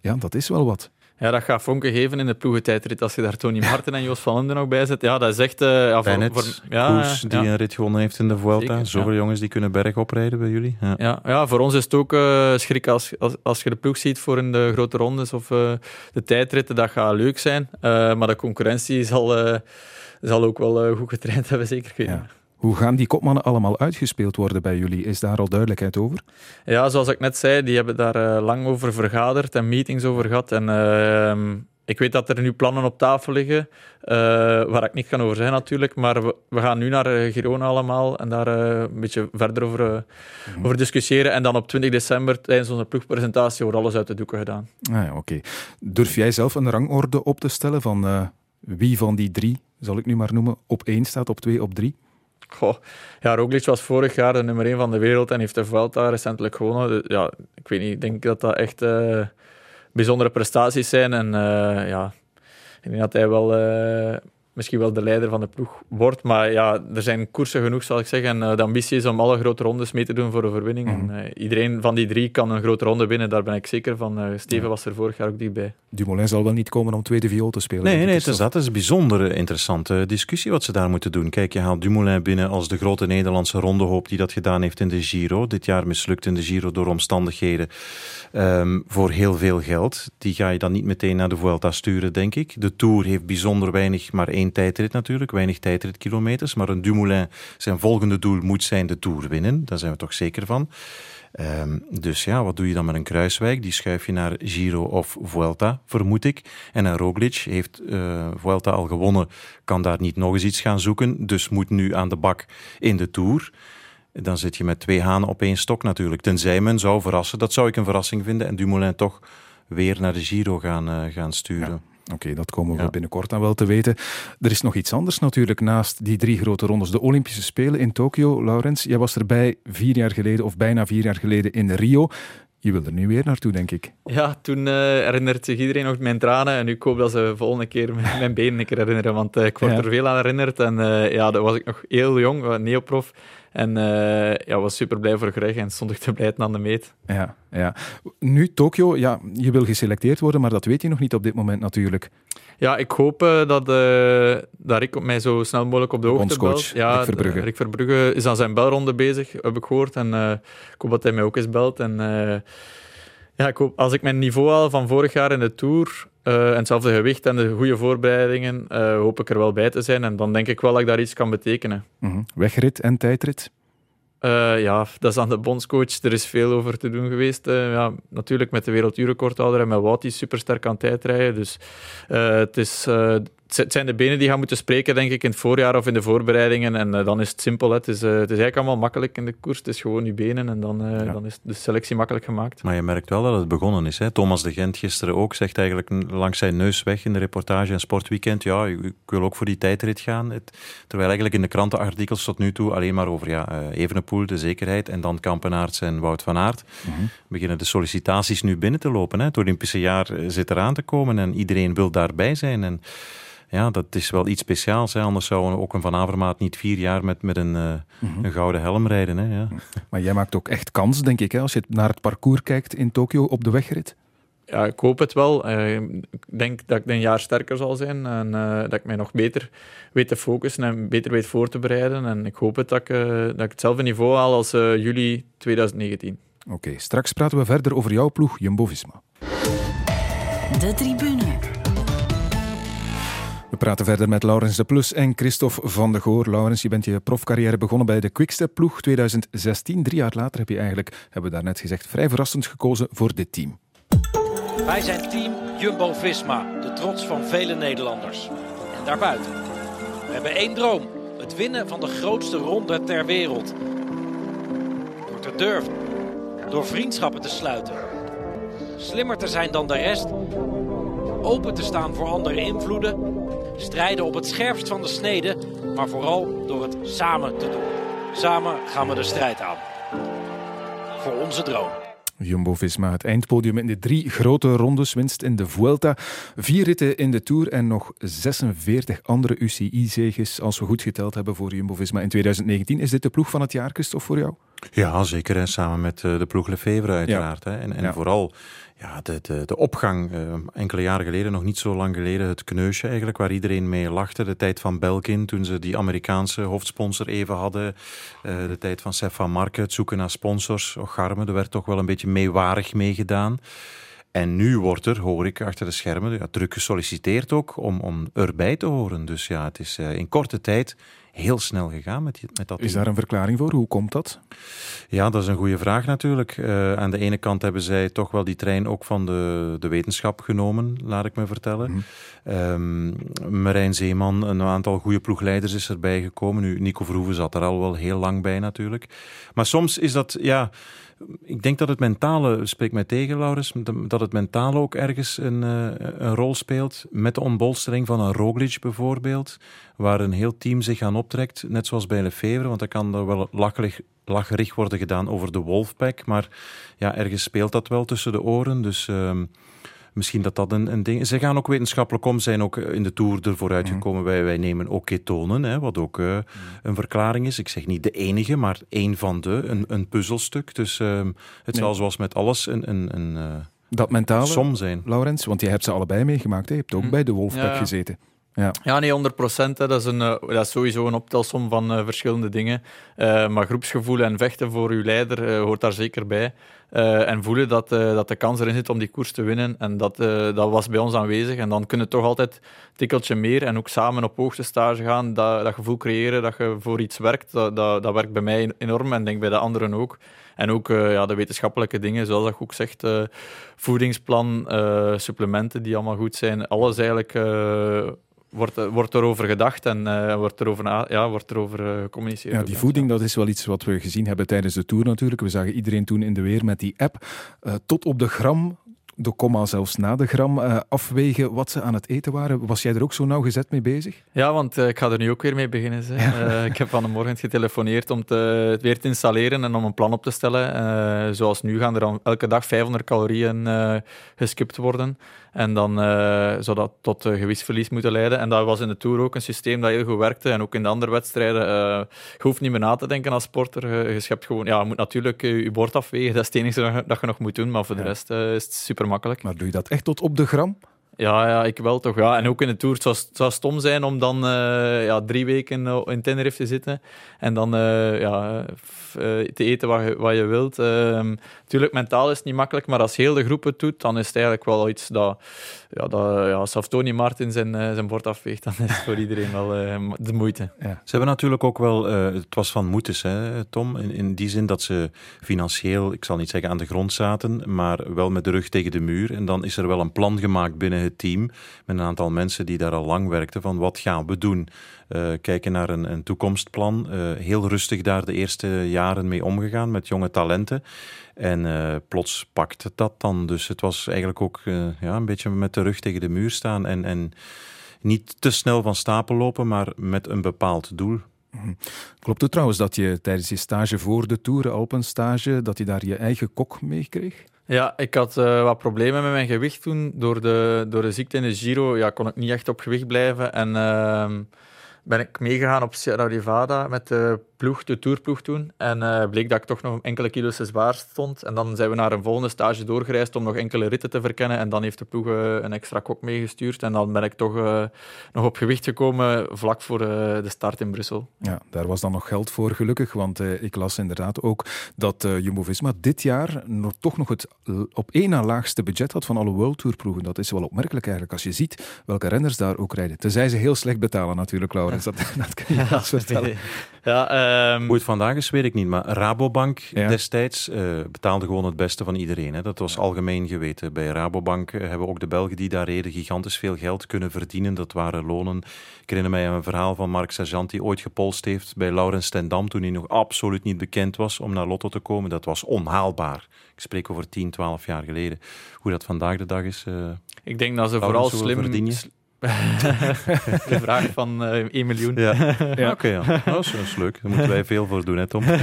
Ja, dat is wel wat. Ja, dat gaat vonken geven in de ploegentijdrit. Als je daar Tony Martin en Jos van Linden nog bij zet. Ja, dat is echt... eh ja, voor, Bennett, voor, ja, die ja. een rit gewonnen heeft in de Vuelta. Zoveel jongens die kunnen bergop rijden bij jullie. Ja. Ja, ja, voor ons is het ook eh, schrik als, als, als je de ploeg ziet voor in de grote rondes of eh, de tijdritten. Dat gaat leuk zijn. Maar de concurrentie zal, zal ook wel goed getraind [laughs] hebben, zeker. Ik weet niet. Hoe gaan die kopmannen allemaal uitgespeeld worden bij jullie? Is daar al duidelijkheid over? Ja, zoals ik net zei, die hebben daar eh, lang over vergaderd en meetings over gehad. En ehm, ik weet dat er nu plannen op tafel liggen, eh, waar ik niet kan over zeggen natuurlijk. Maar we, we gaan nu naar eh, Girona allemaal en daar een beetje verder over, eh, over discussiëren. En dan op 20 december, tijdens onze ploegpresentatie, wordt alles uit de doeken gedaan. Ah, ja, oké. Durf jij zelf een rangorde op te stellen van wie van die drie, zal ik nu maar noemen, op één staat, op twee, op drie? Goh, ja, Roglic was vorig jaar de nummer 1 van de wereld en heeft de Vuelta recentelijk gewonnen. Dus Ja, ik weet niet, ik denk dat dat echt eh, bijzondere prestaties zijn. En eh, ja, ik denk dat hij wel eh, misschien wel de leider van de ploeg wordt. Maar ja, er zijn koersen genoeg, zal ik zeggen. En eh, de ambitie is om alle grote rondes mee te doen voor de verwinning. En, eh, iedereen van die drie kan een grote ronde winnen, daar ben ik zeker van. Eh, Steven was er vorig jaar ook dichtbij. Dumoulin zal wel niet komen om tweede viool te spelen. Nee, nee, is dat. Is een bijzonder interessante discussie wat ze daar moeten doen. Kijk, je haalt Dumoulin binnen als de grote Nederlandse rondehoop die dat gedaan heeft in de Giro. Dit jaar mislukt in de Giro door omstandigheden ehm, voor heel veel geld. Die ga je dan niet meteen naar de Vuelta sturen, denk ik. De Tour heeft bijzonder weinig, maar één tijdrit natuurlijk. Weinig tijdritkilometers. Maar een Dumoulin, zijn volgende doel moet zijn de Tour winnen. Daar zijn we toch zeker van. Ehm, dus ja, wat doe je dan met een Kruiswijk? Die schuif je naar Giro of Vuelta, vermoed ik. En een Roglic heeft eh, Vuelta al gewonnen, kan daar niet nog eens iets gaan zoeken. Dus moet nu aan de bak in de Tour. Dan zit je met twee hanen op één stok natuurlijk. Tenzij men zou verrassen, dat zou ik een verrassing vinden. En Dumoulin toch weer naar de Giro gaan, eh, gaan sturen. Oké, dat komen we binnenkort dan wel te weten. Er is nog iets anders natuurlijk naast die drie grote rondes. De Olympische Spelen in Tokio. Laurens, jij was erbij vier jaar geleden, of bijna vier jaar geleden in Rio. Je wil er nu weer naartoe, denk ik. Ja, toen eh, herinnert zich iedereen nog mijn tranen. En ik hoop dat ze de volgende keer [laughs] mijn, mijn benen een keer herinneren. Want eh, ik word Ja. er veel aan herinnerd. En eh, ja, dat was ik nog heel jong, uh, neoprof. En eh, ja, was super blij voor Greg en stond ik te blijten aan de meet. Ja, ja. Nu Tokio, ja, je wil geselecteerd worden, maar dat weet je nog niet op dit moment natuurlijk. Ja, ik hoop uh, dat, uh, dat Rick mij zo snel mogelijk op de, hoogte belt. Ja, Rick Verbrugge. Rick Verbrugge is aan zijn belronde bezig, heb ik gehoord. En uh, ik hoop dat hij mij ook eens belt. En ja, ik hoop, als ik mijn niveau haal van vorig jaar in de Tour, uh, en hetzelfde gewicht en de goede voorbereidingen, uh, hoop ik er wel bij te zijn. En dan denk ik wel dat ik daar iets kan betekenen. Mm -hmm. Wegrit en tijdrit? Uh, ja, dat is aan de bondscoach. Er is veel over te doen geweest. ja, natuurlijk met de werelduurrecordhouder en met Wout die supersterk aan tijdrijden. Dus het is het zijn de benen die gaan moeten spreken, denk ik, in het voorjaar of in de voorbereidingen. En uh, dan is het simpel. Hè. Het, is, uh, het is eigenlijk allemaal makkelijk in de koers. Het is gewoon je benen en dan, uh, ja. dan is de selectie makkelijk gemaakt. Maar je merkt wel dat het begonnen is. Hè. Thomas de Gent gisteren ook zegt eigenlijk langs zijn neus weg in de reportage en Sportweekend. Ja, ik wil ook voor die tijdrit gaan. Het, terwijl eigenlijk in de krantenartikels tot nu toe alleen maar over ja, Evenepoel, de zekerheid, en dan Kampenaerts en Wout van Aert. Mm -hmm. Beginnen de sollicitaties nu binnen te lopen. Hè. Het Olympische jaar zit eraan te komen en iedereen wil daarbij zijn. En ja, dat is wel iets speciaals. Hè. Anders zou ook een Van Avermaat niet vier jaar met, met een, uh, mm-hmm. een gouden helm rijden. Hè. Ja. Maar jij maakt ook echt kans, denk ik, hè, als je naar het parcours kijkt in Tokio op de wegrit. Ja, ik hoop het wel. Uh, ik denk dat ik een jaar sterker zal zijn en uh, dat ik mij nog beter weet te focussen en beter weet voor te bereiden. En ik hoop het dat ik, dat ik hetzelfde niveau haal als juli 2019. Oké, okay, straks praten we verder over jouw ploeg Jumbo-Visma. De tribune. Praten verder met Laurens de Plus en Christophe van de Goor. Laurens, je bent je profcarrière begonnen bij de Quickstep-ploeg 2016. Drie jaar later heb je eigenlijk, hebben we daarnet gezegd, vrij verrassend gekozen voor dit team. Wij zijn team Jumbo-Visma, de trots van vele Nederlanders. En daarbuiten. We hebben één droom, het winnen van de grootste ronde ter wereld. Door te durven, door vriendschappen te sluiten. Slimmer te zijn dan de rest, open te staan voor andere invloeden strijden op het scherpst van de snede, maar vooral door het samen te doen. Samen gaan we de strijd aan. Voor onze droom. Jumbo-Visma het eindpodium in de drie grote rondes, winst in de Vuelta, vier ritten in de Tour en nog 46 andere UCI-zeges, als we goed geteld hebben voor Jumbo-Visma in 2019. Is dit de ploeg van het jaar, Christophe, voor jou? Ja, zeker. Samen met de ploeg Lefevre uiteraard. Ja. Hè. En, en ja. vooral ja, de, de, de opgang, uh, enkele jaren geleden, nog niet zo lang geleden, het kneusje eigenlijk, waar iedereen mee lachte. De tijd van Belkin, toen ze die Amerikaanse hoofdsponsor even hadden. Uh, de tijd van Stefan Marke, het zoeken naar sponsors. Och, Garme, er werd toch wel een beetje meewarig meegedaan. En nu wordt er, hoor ik achter de schermen, ja, druk gesolliciteerd ook om, om erbij te horen. Dus ja, het is uh, in korte tijd heel snel gegaan met, met dat. Is daar een verklaring voor? Hoe komt dat? Ja, dat is een goede vraag natuurlijk. Uh, aan de ene kant hebben zij toch wel die trein ook van de, de wetenschap genomen, laat ik me vertellen. Mm -hmm. um, Marijn Zeeman, een aantal goede ploegleiders is erbij gekomen. Nu, Nico Verhoeven zat er al wel heel lang bij natuurlijk. Maar soms is dat, ja ik denk dat het mentale, spreek mij tegen Laurens, dat het mentale ook ergens een, een rol speelt. Met de ontbolstering van een Roglic bijvoorbeeld, waar een heel team zich aan optrekt. Net zoals bij Lefevre, want dan kan wel lachelig, lacherig worden gedaan over de Wolfpack. Maar ja, ergens speelt dat wel tussen de oren. Dus... Uh, misschien dat dat een, een ding is. Ze gaan ook wetenschappelijk om, zijn ook in de Tour ervoor uitgekomen. wij, wij nemen ook ketonen, hè, wat ook uh, een verklaring is. Ik zeg niet de enige, maar één van de, een, een puzzelstuk. Dus uh, het zal zoals met alles een... een, een uh, dat mentale, som zijn. Laurens, want je hebt ze allebei meegemaakt. Hè? Je hebt ook hm. bij de Wolfpack ja. gezeten. Ja. ja, nee, 100 procent. Dat, is een, dat is sowieso een optelsom van uh, verschillende dingen. Uh, maar groepsgevoel en vechten voor uw leider uh, hoort daar zeker bij. En voelen dat, dat de kans erin zit om die koers te winnen. En dat, dat was bij ons aanwezig. En dan kunnen toch altijd een tikkeltje meer en ook samen op hoogste stage gaan. Dat, dat gevoel creëren dat je voor iets werkt, dat, dat, werkt bij mij enorm en denk bij de anderen ook. En ook ja, de wetenschappelijke dingen, zoals dat ook zegt, voedingsplan, supplementen die allemaal goed zijn. Alles eigenlijk wordt, wordt erover gedacht en uh, wordt erover, ja, wordt erover uh, gecommuniceerd. Ja, die voeding, dat is wel iets wat we gezien hebben tijdens de Tour natuurlijk. We zagen iedereen toen in de weer met die app. Uh, tot op de gram de komma zelfs na de gram uh, afwegen wat ze aan het eten waren. Was jij er ook zo nauwgezet mee bezig? Ja, want uh, ik ga er nu ook weer mee beginnen. Ja. Uh, ik heb vanmorgen getelefoneerd om te, het weer te installeren en om een plan op te stellen. zoals nu gaan er dan elke dag 500 calorieën geskipt worden. En dan zou dat tot gewichtsverlies moeten leiden. En dat was in de Tour ook een systeem dat heel goed werkte. En ook in de andere wedstrijden. je hoeft niet meer na te denken als sporter. Je schept gewoon... Ja, je moet natuurlijk je bord afwegen. Dat is het enige dat je nog moet doen. Maar voor de rest is het super Maar doe je dat echt tot op de gram? Ja, ja, ik wel toch. Ja. En ook in de Tour. Het zou, het zou stom zijn om dan uh, ja, drie weken in Tenerife te zitten en dan uh, ja, te eten wat je, wat je wilt. Uh, tuurlijk, mentaal is het niet makkelijk, maar als heel de groep het doet, dan is het eigenlijk wel iets dat... Ja, dat ja, als Tony Martin zijn, zijn bord afweegt, [laughs] dan is het voor iedereen wel de moeite. Ja. Ze hebben natuurlijk ook wel... het was van moetes, hè, Tom. In, in die zin dat ze financieel, ik zal niet zeggen aan de grond zaten, maar wel met de rug tegen de muur. En dan is er wel een plan gemaakt binnen het team, met een aantal mensen die daar al lang werkten, van wat gaan we doen? Uh, kijken naar een, een toekomstplan. Uh, heel rustig daar de eerste jaren mee omgegaan met jonge talenten. En uh, plots pakt dat dan. Dus het was eigenlijk ook ja, een beetje met de rug tegen de muur staan en, en niet te snel van stapel lopen, maar met een bepaald doel. Mhm. Klopt het trouwens dat je tijdens je stage voor de Tour, Alpenstage, dat je daar je eigen kok mee kreeg? Ja, ik had uh, wat problemen met mijn gewicht toen. Door de, door de ziekte in de Giro ja, kon ik niet echt op gewicht blijven. En uh, ben ik meegegaan op Sierra Nevada met de ploeg, de tourploeg toen. En uh, bleek dat ik toch nog enkele kilo's te zwaar stond. En dan zijn we naar een volgende stage doorgereisd om nog enkele ritten te verkennen. En dan heeft de ploeg uh, een extra kok meegestuurd. En dan ben ik toch uh, nog op gewicht gekomen vlak voor de start in Brussel. Ja, daar was dan nog geld voor, gelukkig. Want ik las inderdaad ook dat Jumbo-Visma dit jaar nog, toch nog het op één na laagste budget had van alle World Tour ploegen. Dat is wel opmerkelijk eigenlijk, als je ziet welke renners daar ook rijden. Tenzij ze heel slecht betalen natuurlijk, Laurens. [laughs] Dat, dat kan je ja, vertellen. Ja, Um, Hoe het vandaag is, weet ik niet. Maar Rabobank destijds uh, betaalde gewoon het beste van iedereen. Hè. Dat was algemeen geweten. Bij Rabobank uh, hebben ook de Belgen die daar reden gigantisch veel geld kunnen verdienen. Dat waren lonen. Ik herinner mij een verhaal van Mark Sergeant die ooit gepolst heeft bij Laurens Stendam toen hij nog absoluut niet bekend was om naar Lotto te komen. Dat was onhaalbaar. Ik spreek over 10, 12 jaar geleden. Hoe dat vandaag de dag is... Uh, ik denk dat ze vooral slim, [laughs] de vraag van uh, eh, 1 miljoen. [laughs] Ja, ja. oké. ja. Oh, dat, is, leuk. Daar moeten wij veel voor doen, hè, Tom. [laughs] nee,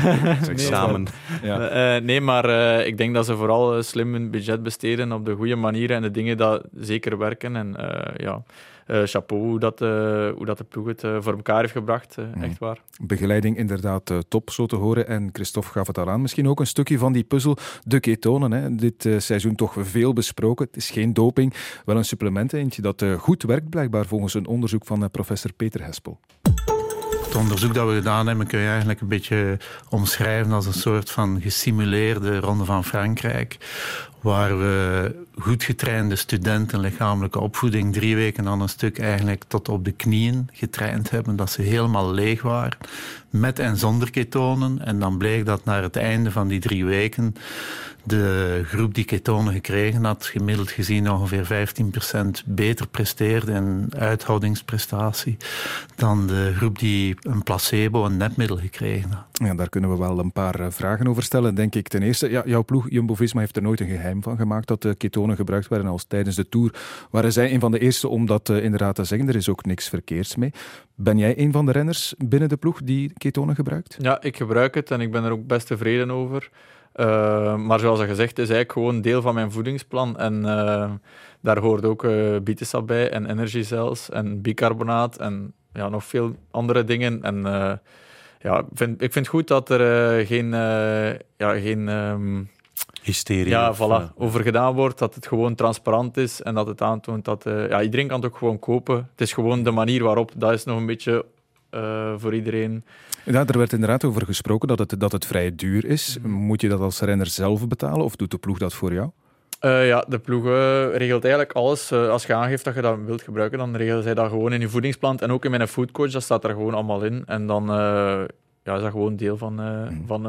Samen. Ja. Uh, nee, maar uh, ik denk dat ze vooral slim hun budget besteden op de goede manier en de dingen dat zeker werken. En ja chapeau hoe dat, uh, hoe dat de ploeg het uh, voor elkaar heeft gebracht. Mm. Echt waar. Begeleiding inderdaad top, zo te horen. En Christophe gaf het al aan. Misschien ook een stukje van die puzzel. De ketonen, hè. dit seizoen toch veel besproken. Het is geen doping, wel een supplement eentje dat goed werkt blijkbaar volgens een onderzoek van professor Peter Hespel. Het onderzoek dat we gedaan hebben kun je eigenlijk een beetje omschrijven als een soort van gesimuleerde Ronde van Frankrijk waar we goed getrainde studenten lichamelijke opvoeding drie weken aan een stuk eigenlijk tot op de knieën getraind hebben, dat ze helemaal leeg waren, met en zonder ketonen. En dan bleek dat naar het einde van die drie weken de groep die ketonen gekregen had, gemiddeld gezien ongeveer 15% beter presteerde in uithoudingsprestatie dan de groep die een placebo, een nepmiddel gekregen had. Ja, daar kunnen we wel een paar eh, vragen over stellen, denk ik. Ten eerste, ja, jouw ploeg Jumbo-Visma heeft er nooit een geheim van gemaakt dat de ketonen gebruikt werden als tijdens de Tour. Waren zij een van de eerste om dat uh, inderdaad te zeggen? Er is ook niks verkeerds mee. Ben jij een van de renners binnen de ploeg die ketonen gebruikt? Ja, ik gebruik het en ik ben er ook best tevreden over. Uh, maar zoals al gezegd, is eigenlijk gewoon deel van mijn voedingsplan. En uh, daar hoort ook uh, bietensap bij en energiecells en bicarbonaat en ja, nog veel andere dingen. En ja, vind, ik vind goed dat er geen, ja, geen um, hysterie ja, voilà, over gedaan wordt. Dat het gewoon transparant is en dat het aantoont dat ja, iedereen kan het ook gewoon kopen. Het is gewoon de manier waarop, dat is nog een beetje voor iedereen. Ja, er werd inderdaad over gesproken dat het, dat het vrij duur is. Moet je dat als renner zelf betalen of doet de ploeg dat voor jou? Uh, ja, de ploeg uh, regelt eigenlijk alles. Uh, als je aangeeft dat je dat wilt gebruiken, dan regelen zij dat gewoon in je voedingsplan. En ook in mijn foodcoach, dat staat er gewoon allemaal in. En dan ja, is dat gewoon deel van, mm. van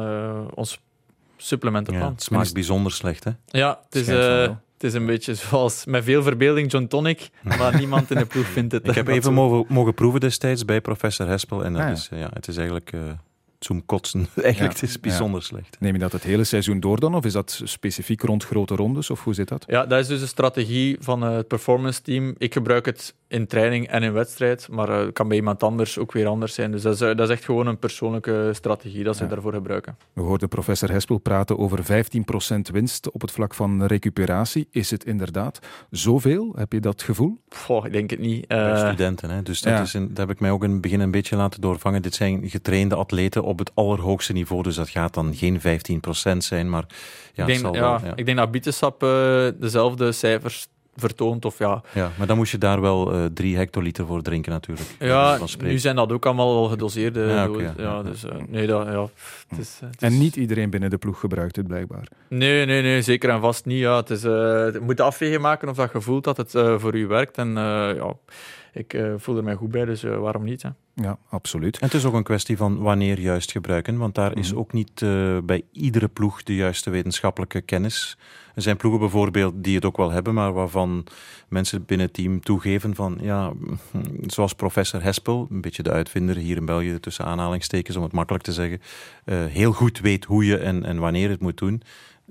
ons supplementenplan. Ja, het smaakt bijzonder slecht, hè? Ja, het is, het is een beetje zoals met veel verbeelding John Tonic, maar niemand in de ploeg vindt het. Ik heb even mogen, mogen proeven destijds bij professor Hespel en dat ah, is, ja, het is eigenlijk... Uh, zo'n kotsen. [laughs] Eigenlijk ja, het is bijzonder slecht. Neem je dat het hele seizoen door dan? Of is dat specifiek rond grote rondes? Of hoe zit dat? Ja, dat is dus de strategie van het performance team. Ik gebruik het in training en in wedstrijd, maar het kan bij iemand anders ook weer anders zijn. Dus dat is, dat is echt gewoon een persoonlijke strategie dat ze daarvoor gebruiken. We hoorden professor Hespel praten over 15% winst op het vlak van recuperatie. Is het inderdaad zoveel? Heb je dat gevoel? Goh, ik denk het niet. Bij uh, studenten, hè? dus dat, is een, dat heb ik mij ook in het begin een beetje laten doorvangen. Dit zijn getrainde atleten op het allerhoogste niveau, dus dat gaat dan geen 15% zijn, maar ja, ik denk, ja, ja. Ik denk dat Bietesap uh, dezelfde cijfers vertoont. Of ja. ja, maar dan moest je daar wel uh, drie hectoliter voor drinken natuurlijk. Ja, nu zijn dat ook allemaal al gedoseerde ja, okay, ja, dus, uh, nee, dat, ja, het is, het is... En niet iedereen binnen de ploeg gebruikt het blijkbaar? Nee, nee, nee zeker en vast niet. Ja. Het is, uh, je moet afwegen maken of dat je voelt dat het voor u werkt. En ja ik uh, voel er mij goed bij, dus waarom niet? Hè? Ja, absoluut. En het is ook een kwestie van wanneer juist gebruiken, want daar is Mhm. ook niet uh, bij iedere ploeg de juiste wetenschappelijke kennis. Er zijn ploegen bijvoorbeeld die het ook wel hebben, maar waarvan mensen binnen het team toegeven van, ja, zoals professor Hespel, een beetje de uitvinder hier in België, tussen aanhalingstekens om het makkelijk te zeggen, uh, heel goed weet hoe je en, en wanneer het moet doen.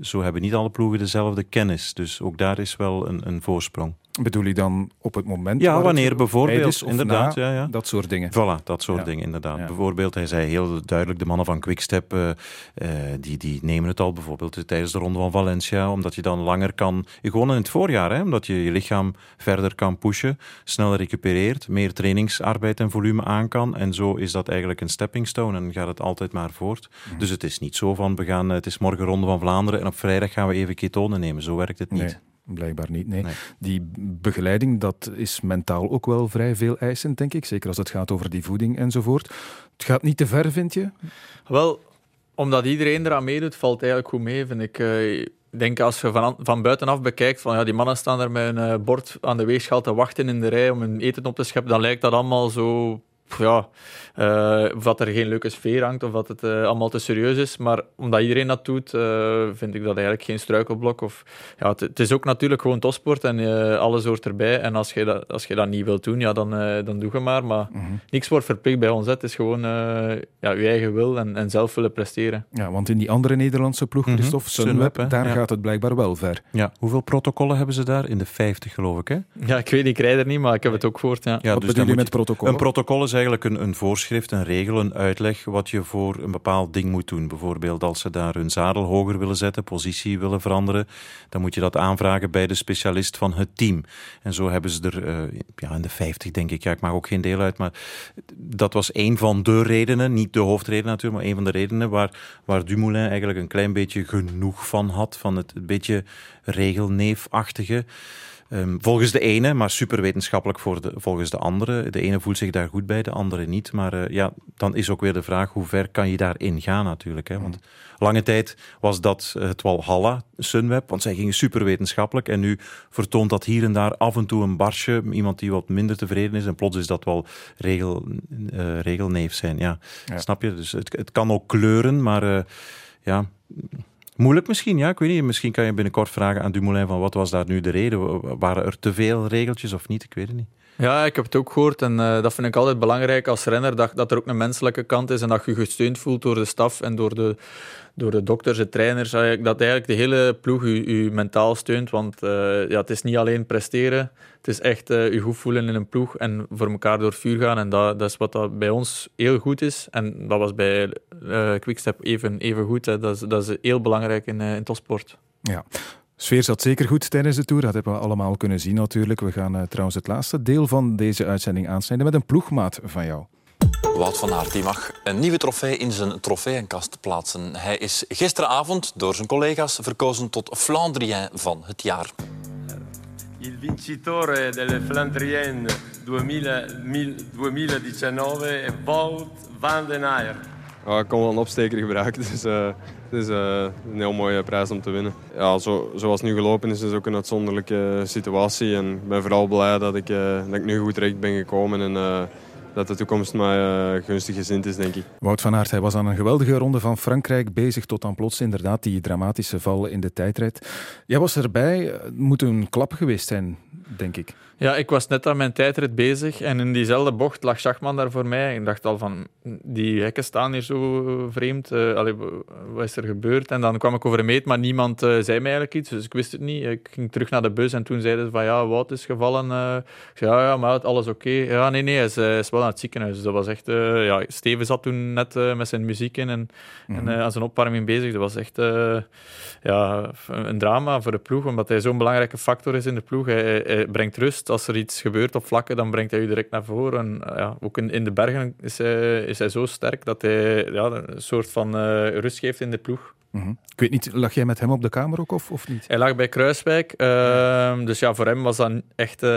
Zo hebben niet alle ploegen dezelfde kennis, dus ook daar is wel een, een voorsprong. Bedoel je dan op het moment? Ja, wanneer bijvoorbeeld. Is, inderdaad, na, ja, ja. dat soort dingen. Voilà, dat soort ja. dingen, inderdaad. Ja. Bijvoorbeeld, hij zei heel duidelijk, de mannen van Quickstep, uh, uh, die, die nemen het al bijvoorbeeld tijdens de ronde van Valencia, omdat je dan langer kan, gewoon in het voorjaar, hè, omdat je je lichaam verder kan pushen, sneller recupereert, meer trainingsarbeid en volume aan kan. En zo is dat eigenlijk een stepping stone en gaat het altijd maar voort. Mm. Dus het is niet zo van, we gaan, het is morgen ronde van Vlaanderen en op vrijdag gaan we even ketonen nemen. Zo werkt het niet. Nee. Blijkbaar niet, nee. nee. Die begeleiding, dat is mentaal ook wel vrij veel eisend, denk ik. Zeker als het gaat over die voeding enzovoort. Het gaat niet te ver, vind je? Wel, omdat iedereen eraan meedoet, valt eigenlijk goed mee, vind ik. Ik denk als je van, van buitenaf bekijkt, van ja, die mannen staan er met een uh, bord aan de weegschaal te wachten in de rij om hun eten op te scheppen, dan lijkt dat allemaal zo ja, uh, of dat er geen leuke sfeer hangt of dat het uh, allemaal te serieus is. Maar omdat iedereen dat doet, uh, vind ik dat eigenlijk geen struikelblok. Of, ja, het, het is ook natuurlijk gewoon topsport en alles hoort erbij. En als je dat, als je dat niet wilt doen, ja, dan, dan doe je maar. Maar Mhm. niks wordt verplicht bij ons. Hè. Het is gewoon ja, je eigen wil en, en zelf willen presteren. Ja, want in die andere Nederlandse ploeg, Mhm. Christophe, Sunweb, Sunweb, daar ja. gaat het blijkbaar wel ver. Ja, hoeveel protocollen hebben ze daar? In de 50 geloof ik, hè? Ja, ik weet, ik rijd er niet, maar ik heb het ook gehoord. Ja. Ja, Wat dus bedoel je met protocollen? Een protocol is eigenlijk een, een voorschrift, een regel, een uitleg wat je voor een bepaald ding moet doen. Bijvoorbeeld als ze daar hun zadel hoger willen zetten, positie willen veranderen, dan moet je dat aanvragen bij de specialist van het team. En zo hebben ze er, uh, ja, in de 50 denk ik, ja, ik maak ook geen deel uit, maar dat was een van de redenen, niet de hoofdreden natuurlijk, maar een van de redenen waar, waar Dumoulin eigenlijk een klein beetje genoeg van had, van het een beetje regelneefachtige. Um, volgens de ene, maar super wetenschappelijk voor de, volgens de andere. De ene voelt zich daar goed bij, de andere niet. Maar uh, ja, dan is ook weer de vraag, hoe ver kan je daarin gaan natuurlijk. Hè? Want lange tijd was dat het Walhalla, Sunweb, want zij gingen super wetenschappelijk. En nu vertoont dat hier en daar af en toe een barsje, iemand die wat minder tevreden is. En plots is dat wel regel, uh, regelneef zijn. Ja. ja. Snap je? Dus het, het kan ook kleuren, maar uh, ja... Moeilijk misschien, ja. Ik weet niet. Misschien kan je binnenkort vragen aan Dumoulin van wat was daar nu de reden? Waren er te veel regeltjes of niet? Ik weet het niet. Ja, ik heb het ook gehoord en uh, dat vind ik altijd belangrijk als renner, dat, dat er ook een menselijke kant is en dat je je gesteund voelt door de staf en door de, door de dokters, de trainers, dat eigenlijk de hele ploeg je, je mentaal steunt, want uh, ja, het is niet alleen presteren, het is echt uh, je goed voelen in een ploeg en voor elkaar door het vuur gaan en dat, dat is wat dat bij ons heel goed is en dat was bij uh, Quickstep even, even goed. Dat, is, dat is heel belangrijk in, in topsport. Ja. Sfeer zat zeker goed tijdens de Tour. Dat hebben we allemaal kunnen zien natuurlijk. We gaan trouwens het laatste deel van deze uitzending aansnijden met een ploegmaat van jou. Wout van Aert die mag een nieuwe trofee in zijn trofeeënkast plaatsen. Hij is gisteravond door zijn collega's verkozen tot Flandrien van het jaar. Il vincitore delle Flandrienne 2019 è Wout van den Aert. Ja, ik kon wel een opsteker gebruiken, [laughs] dus uh, het is uh, een heel mooie prijs om te winnen. Ja, zo, zoals het nu gelopen is, is ook een uitzonderlijke situatie. En ik ben vooral blij dat ik, uh, dat ik nu goed terecht ben gekomen en dat de toekomst mij gunstig gezind is, denk ik. Wout van Aert, hij was aan een geweldige ronde van Frankrijk bezig tot dan plots inderdaad die dramatische val in de tijdrit. Jij was erbij, het moet een klap geweest zijn, denk ik. Ja, ik was net aan mijn tijdrit bezig en in diezelfde bocht lag Schachman daar voor mij. Ik dacht al van, die hekken staan hier zo vreemd. Uh, allee, wat is er gebeurd? En dan kwam ik over een meet, maar niemand uh, zei mij eigenlijk iets, dus ik wist het niet. Ik ging terug naar de bus en toen zeiden ze van, ja, Wout is gevallen. Uh, ik zei, ja, ja, maar alles oké. Okay. Ja, nee, nee, hij is, hij is, wel naar het ziekenhuis. Dus dat was echt... ja, Steven zat toen net met zijn muziek in en, en aan zijn opwarming bezig. Dat was echt ja, een drama voor de ploeg, omdat hij zo'n belangrijke factor is in de ploeg. Hij, hij brengt rust. Als er iets gebeurt op vlakken, dan brengt hij u direct naar voren. En, ja, ook in, in de bergen is hij, is hij zo sterk dat hij ja, een soort van uh, rust geeft in de ploeg. Mm-hmm. Ik weet niet, lag jij met hem op de kamer ook of, of niet? Hij lag bij Kruiswijk. Uh, dus ja, voor hem was dat echt uh,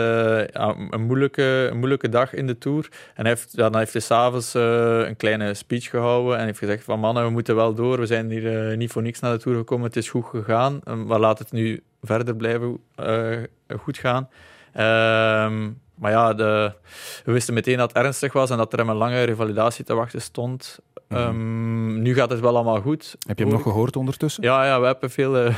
ja, een, moeilijke, een moeilijke dag in de Tour. En hij heeft, ja, dan heeft hij s'avonds uh, een kleine speech gehouden en heeft gezegd van mannen, we moeten wel door. We zijn hier niet voor niks naar de Tour gekomen. Het is goed gegaan, maar laat het nu verder blijven goed gaan. Ehm, maar ja, de, we wisten meteen dat het ernstig was en dat er hem een lange revalidatie te wachten stond. Ehm, nu gaat het wel allemaal goed. Heb je hem nog gehoord ondertussen? Ja, ja we hebben veel... eh,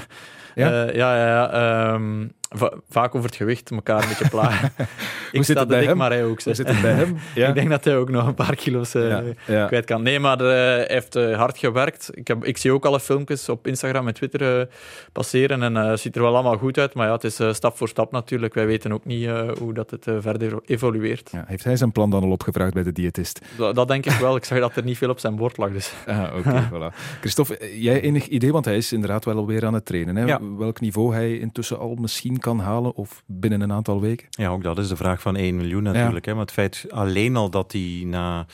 Ja? eh, ja, ja, ja. ehm, va- vaak over het gewicht elkaar een beetje plagen. [laughs] ik zit sta te bij dik, hem? maar hij ook. Hoe zit het bij hem? [laughs] Ja. ik denk dat hij ook nog een paar kilo's eh, Ja, kwijt kan. Nee, maar eh, hij heeft eh, hard gewerkt. Ik, heb, ik zie ook alle filmpjes op Instagram en Twitter passeren en het ziet er wel allemaal goed uit. Maar ja, het is stap voor stap natuurlijk. Wij weten ook niet hoe dat het verder evolueert. Ja, heeft hij zijn plan dan al opgevraagd bij de diëtist? Dat, dat denk ik wel. Ik zag dat er niet veel op zijn bord lag. Dus. [laughs] Ah, oké, voilà. Christophe, jij enig idee, want hij is inderdaad wel alweer aan het trainen. Hè? Welk niveau hij intussen al misschien kan halen of binnen een aantal weken? Ja, ook dat is de vraag van 1 miljoen natuurlijk. Hè? Maar het feit alleen al dat hij na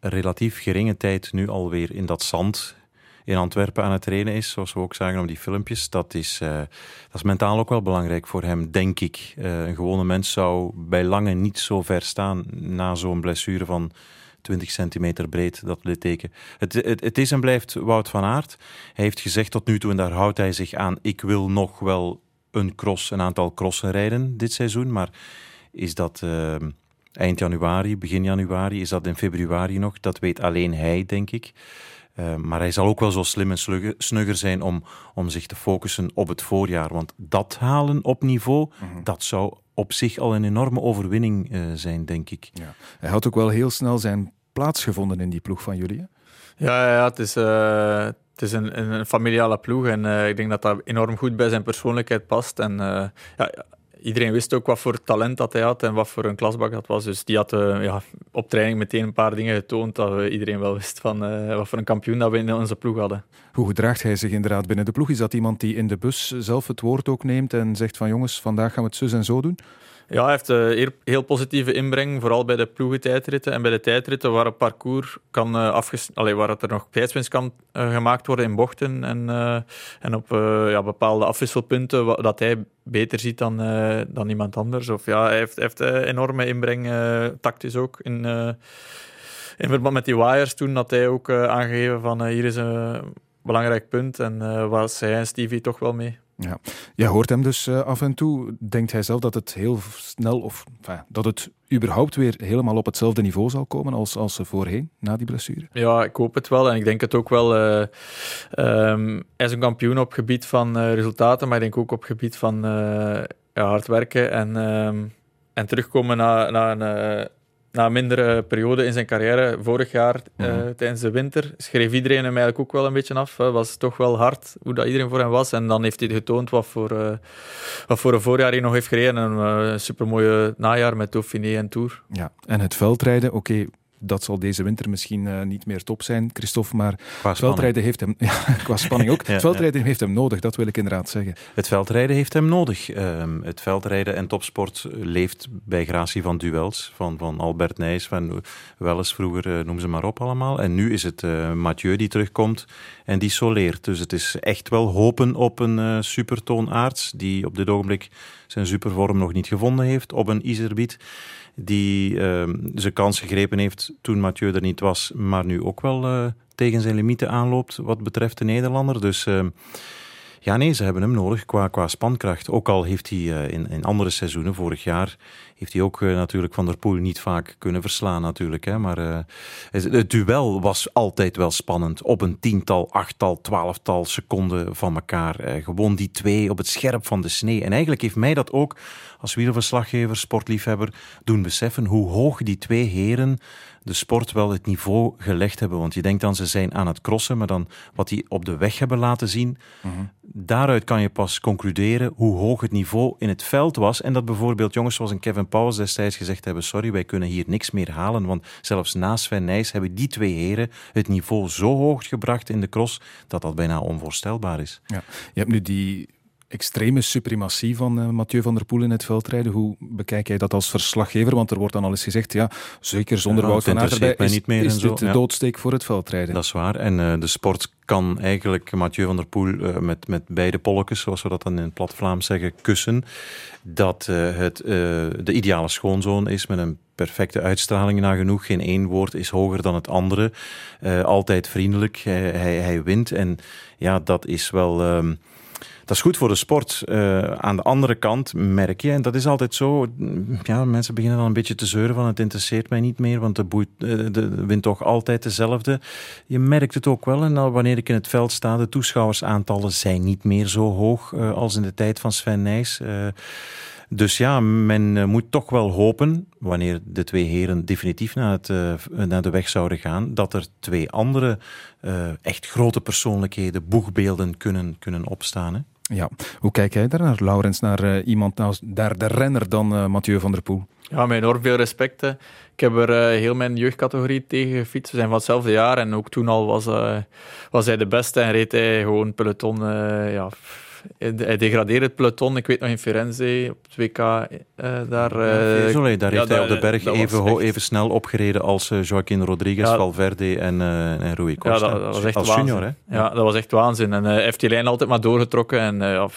relatief geringe tijd nu alweer in dat zand in Antwerpen aan het trainen is, zoals we ook zagen op die filmpjes, dat is, eh, dat is mentaal ook wel belangrijk voor hem, denk ik. Eh, een gewone mens zou bij lange niet zo ver staan na zo'n blessure van 20 centimeter breed, dat litteken. Het, het, het is en blijft Wout van Aert. Hij heeft gezegd tot nu toe, en daar houdt hij zich aan, ik wil nog wel een cross, een aantal crossen rijden dit seizoen, maar is dat eh, eind januari, begin januari, is dat in februari nog? Dat weet alleen hij, denk ik. Eh, maar hij zal ook wel zo slim en slugger- snugger zijn om, om zich te focussen op het voorjaar. Want dat halen op niveau, dat zou op zich al een enorme overwinning eh, zijn, denk ik. Ja. Hij had ook wel heel snel zijn plaats gevonden in die ploeg van jullie. hè? Ja, ja, ja, het is, eh, het is een, een, familiale ploeg en eh, ik denk dat dat enorm goed bij zijn persoonlijkheid past. En eh, ja, iedereen wist ook wat voor talent dat hij had en wat voor een klasbak dat was. Dus die had eh, ja, op training meteen een paar dingen getoond dat we iedereen wel wist van wat voor een kampioen dat we in onze ploeg hadden. Hoe gedraagt hij zich inderdaad binnen de ploeg? Is dat iemand die in de bus zelf het woord ook neemt en zegt van jongens, vandaag gaan we het zus en zo doen? Ja, hij heeft een heel, positieve inbreng, vooral bij de ploegentijdritten en bij de tijdritten waar het parcours kan uh, afges... Waar het er nog tijdswinst kan uh, gemaakt worden in bochten en, en op ja, bepaalde afwisselpunten dat hij beter ziet dan, uh, dan iemand anders. Of ja, hij heeft, heeft enorme inbreng, tactisch ook. In, in verband met die wires toen had hij ook aangegeven van hier is een belangrijk punt en was hij en Stevie toch wel mee. Ja. Jij hoort hem dus uh, af en toe. Denkt hij zelf dat het heel snel, of dat het überhaupt weer helemaal op hetzelfde niveau zal komen als, als voorheen, na die blessure? Ja, ik hoop het wel en ik denk het ook wel. Uh, hij is een kampioen op gebied van uh, resultaten, maar ik denk ook op gebied van hard werken en, um, en terugkomen na, na een na een mindere periode in zijn carrière, vorig jaar mm -hmm. uh, tijdens de winter, schreef iedereen hem eigenlijk ook wel een beetje af. Het was toch wel hard hoe dat iedereen voor hem was. En dan heeft hij getoond wat voor, uh, wat voor een voorjaar hij nog heeft gereden. Een uh, supermooie najaar met Dauphiné en Tour. Ja, en het veldrijden, oké. Okay dat zal deze winter misschien uh, niet meer top zijn, Christophe, maar het veldrijden heeft hem, [laughs] ja, qua spanning ook, [laughs] ja, het veldrijden ja. heeft hem nodig, dat wil ik inderdaad zeggen. Het veldrijden heeft hem nodig. Um, het veldrijden en topsport leeft bij gratie van duels, van, van Albert Nijs, van Welles vroeger, uh, noem ze maar op allemaal. En nu is het uh, Mathieu die terugkomt en die soleert. Dus het is echt wel hopen op een supertoonaards, die op dit ogenblik zijn supervorm nog niet gevonden heeft, op een Iserbiet die uh, zijn kans gegrepen heeft toen Mathieu er niet was, maar nu ook wel uh, tegen zijn limieten aanloopt wat betreft de Nederlander. Dus uh, ja, nee, ze hebben hem nodig qua, qua spankracht. Ook al heeft hij uh, in, in andere seizoenen, vorig jaar, heeft hij ook uh, natuurlijk Van der Poel niet vaak kunnen verslaan natuurlijk. Hè. Maar uh, het duel was altijd wel spannend. Op een tiental, achttal, twaalftal seconden van elkaar. Gewoon die twee op het scherp van de snee. En eigenlijk heeft mij dat ook als wielerverslaggever, sportliefhebber, doen beseffen hoe hoog die twee heren de sport wel het niveau gelegd hebben. Want je denkt dan, ze zijn aan het crossen, maar dan wat die op de weg hebben laten zien, mm-hmm. daaruit kan je pas concluderen hoe hoog het niveau in het veld was. En dat bijvoorbeeld jongens zoals een Kevin Powers destijds gezegd hebben, sorry, wij kunnen hier niks meer halen, want zelfs na Sven Nijs hebben die twee heren het niveau zo hoog gebracht in de cross, dat dat bijna onvoorstelbaar is. Ja. Je hebt nu die extreme suprematie van uh, Mathieu van der Poel in het veldrijden. Hoe bekijk jij dat als verslaggever? Want er wordt dan al eens gezegd, ja, zeker zonder ja, Wout van Aert erbij, is, niet meer is en zo. dit de ja. doodsteek voor het veldrijden. Dat is waar. En uh, de sport kan eigenlijk Mathieu van der Poel uh, met, met beide polletjes, zoals we dat dan in het plat Vlaams zeggen, kussen. Dat het de ideale schoonzoon is met een perfecte uitstraling nagenoeg. Geen één woord is hoger dan het andere. altijd vriendelijk. Hij, hij, hij wint. En ja, dat is wel... Um, dat is goed voor de sport. Uh, aan de andere kant merk je, en dat is altijd zo, ja, mensen beginnen dan een beetje te zeuren van het interesseert mij niet meer, want de, boeit, de wint toch altijd dezelfde. Je merkt het ook wel, en wanneer ik in het veld sta, de toeschouwersaantallen zijn niet meer zo hoog als in de tijd van Sven Nijs. Dus ja, men eh, moet toch wel hopen, wanneer de twee heren definitief naar, het, naar de weg zouden gaan, dat er twee andere echt grote persoonlijkheden, boegbeelden kunnen, kunnen opstaan. Ja, hoe kijk jij daar naar, Laurens, naar uh, iemand als daar de renner dan uh, Mathieu van der Poel? Ja, met enorm veel respect. Ik heb er uh, heel mijn jeugdcategorie tegen gefietst. We zijn van hetzelfde jaar en ook toen al was, was hij de beste en reed hij gewoon peloton ja, hij degradeerde het peloton. Ik weet nog in Firenze op het WK. Uh, daar uh, daar heeft hij op de berg even, even snel opgereden als Joaquin Rodriguez, ja, Valverde en, en Rui Costa. Ja, dat, was echt als waanzin. junior, hè? Ja, dat was echt waanzin. En hij heeft die lijn altijd maar doorgetrokken. En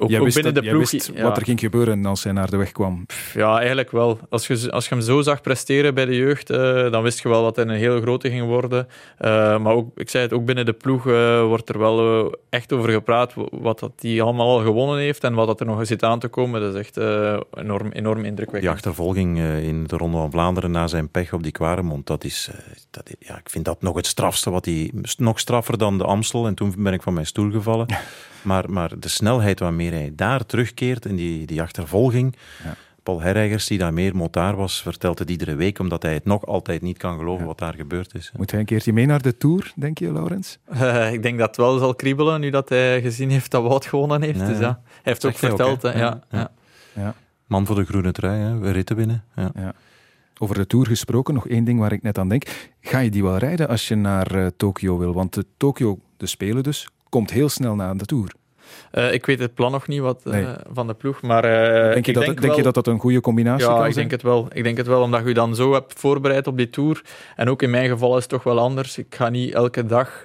ook, ook binnen de ploeg. Wist wat er ging gebeuren als hij naar de weg kwam. Ja, eigenlijk wel. Als je, als je hem zo zag presteren bij de jeugd, uh, dan wist je wel dat hij een hele grote ging worden. Uh, maar ook, ik zei het, ook binnen de ploeg uh, wordt er wel echt over gepraat wat dat hij allemaal al gewonnen heeft en wat dat er nog zit aan te komen. Dat is echt enorm, enorm indrukwekkend. Die achtervolging in de Ronde van Vlaanderen na zijn pech op die Quaremont, dat is, dat, ja, ik vind dat nog het strafste. Wat hij, nog straffer dan de Amstel. En toen ben ik van mijn stoel gevallen. [laughs] Maar, maar de snelheid waarmee hij daar terugkeert in die, die achtervolging. Ja. Paul Herreigers, die daar meer motaar was, vertelt het iedere week, omdat hij het nog altijd niet kan geloven wat daar gebeurd is. Moet hij een keertje mee naar de Tour, denk je, Laurens? Uh, ik denk dat het wel zal kriebelen, nu dat hij gezien heeft dat Wout gewonnen heeft. dus ja, hij heeft ook verteld. Ook, ja, ja. Ja. Man voor de groene trui, hè. we ritten binnen. Ja. Over de Tour gesproken, nog één ding waar ik net aan denk. Ga je die wel rijden als je naar uh, Tokio wil? Want de Tokio, de Spelen dus, komt heel snel na de Tour. Uh, ik weet het plan nog niet wat, uh, nee. van de ploeg, maar... Uh, denk je, dat, denk, denk je dat dat een goede combinatie ja, kan ik denk het wel. Ik denk het wel, omdat je je dan zo hebt voorbereid op die Tour. En ook in mijn geval is het toch wel anders. Ik ga niet elke dag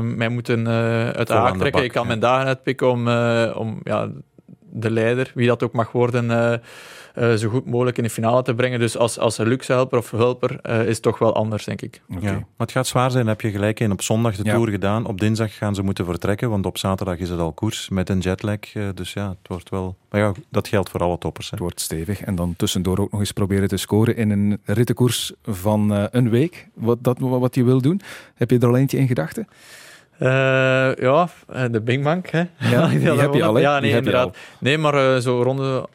mij moeten uit de haak trekken. Ik kan ja. mijn dagen uitpikken om, om ja, de leider, wie dat ook mag worden uh, zo goed mogelijk in de finale te brengen. Dus als, als luxe helper of hulper uh, is het toch wel anders, denk ik. Okay. Ja, maar het gaat zwaar zijn, heb je gelijk in. Op zondag de ja. Tour gedaan, op dinsdag gaan ze moeten vertrekken, want op zaterdag is het al koers met een jetlag. Uh, dus ja, het wordt wel... Maar ja, dat geldt voor alle toppers. Hè. Het wordt stevig. En dan tussendoor ook nog eens proberen te scoren in een rittenkoers van uh, een week. Wat, dat, wat je wil doen. Heb je er al eentje in gedachten? Uh, ja, de Bing Bang. [laughs] Hè. Ja, die, die heb je al. Ja, nee, inderdaad. Nee, maar uh, zo ronde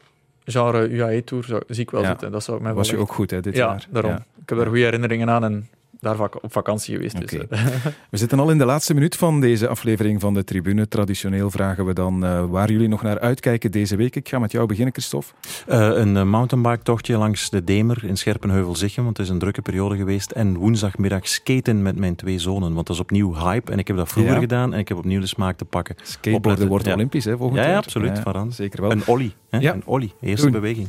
genre UAE-tour zie ik wel ja. zitten. Dat zou mij Was je ook goed hè, dit ja, jaar? Daarom. Ik heb daar goede herinneringen aan en daar op vakantie geweest. Okay. Dus, [laughs] we zitten al in de laatste minuut van deze aflevering van de Tribune. Traditioneel vragen we dan uh, waar jullie nog naar uitkijken deze week. Ik ga met jou beginnen, Christophe. Uh, een uh, mountainbike-tochtje langs de Demer in Scherpenheuvel-Zichem, want het is een drukke periode geweest. En woensdagmiddag skaten met mijn twee zonen, want dat is opnieuw hype. En ik heb dat vroeger ja. gedaan en ik heb opnieuw de smaak te pakken. Skateboarden wordt ja. olympisch, hè, volgend ja, jaar. Ja, absoluut. Ja, zeker wel. Een ollie. Hè? Een ollie. Eerste Doen. beweging.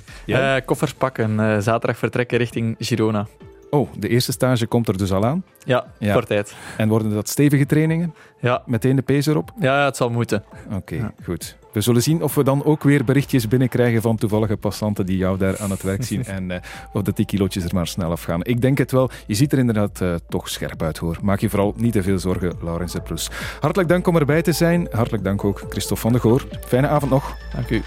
koffers pakken, zaterdag vertrekken richting Girona. Oh, de eerste stage komt er dus al aan. Ja, ja. voor tijd. En worden dat stevige trainingen? Ja. Meteen de pace erop? Ja, het zal moeten. Oké, okay, ja. goed. We zullen zien of we dan ook weer berichtjes binnenkrijgen van toevallige passanten die jou daar aan het werk zien [laughs] en uh, of dat die kilootjes er maar snel afgaan. Ik denk het wel. Je ziet er inderdaad uh, toch scherp uit, hoor. Maak je vooral niet te veel zorgen, Laurens de Plus. Hartelijk dank om erbij te zijn. Hartelijk dank ook Christophe van de Goor. Fijne avond nog. Dank u.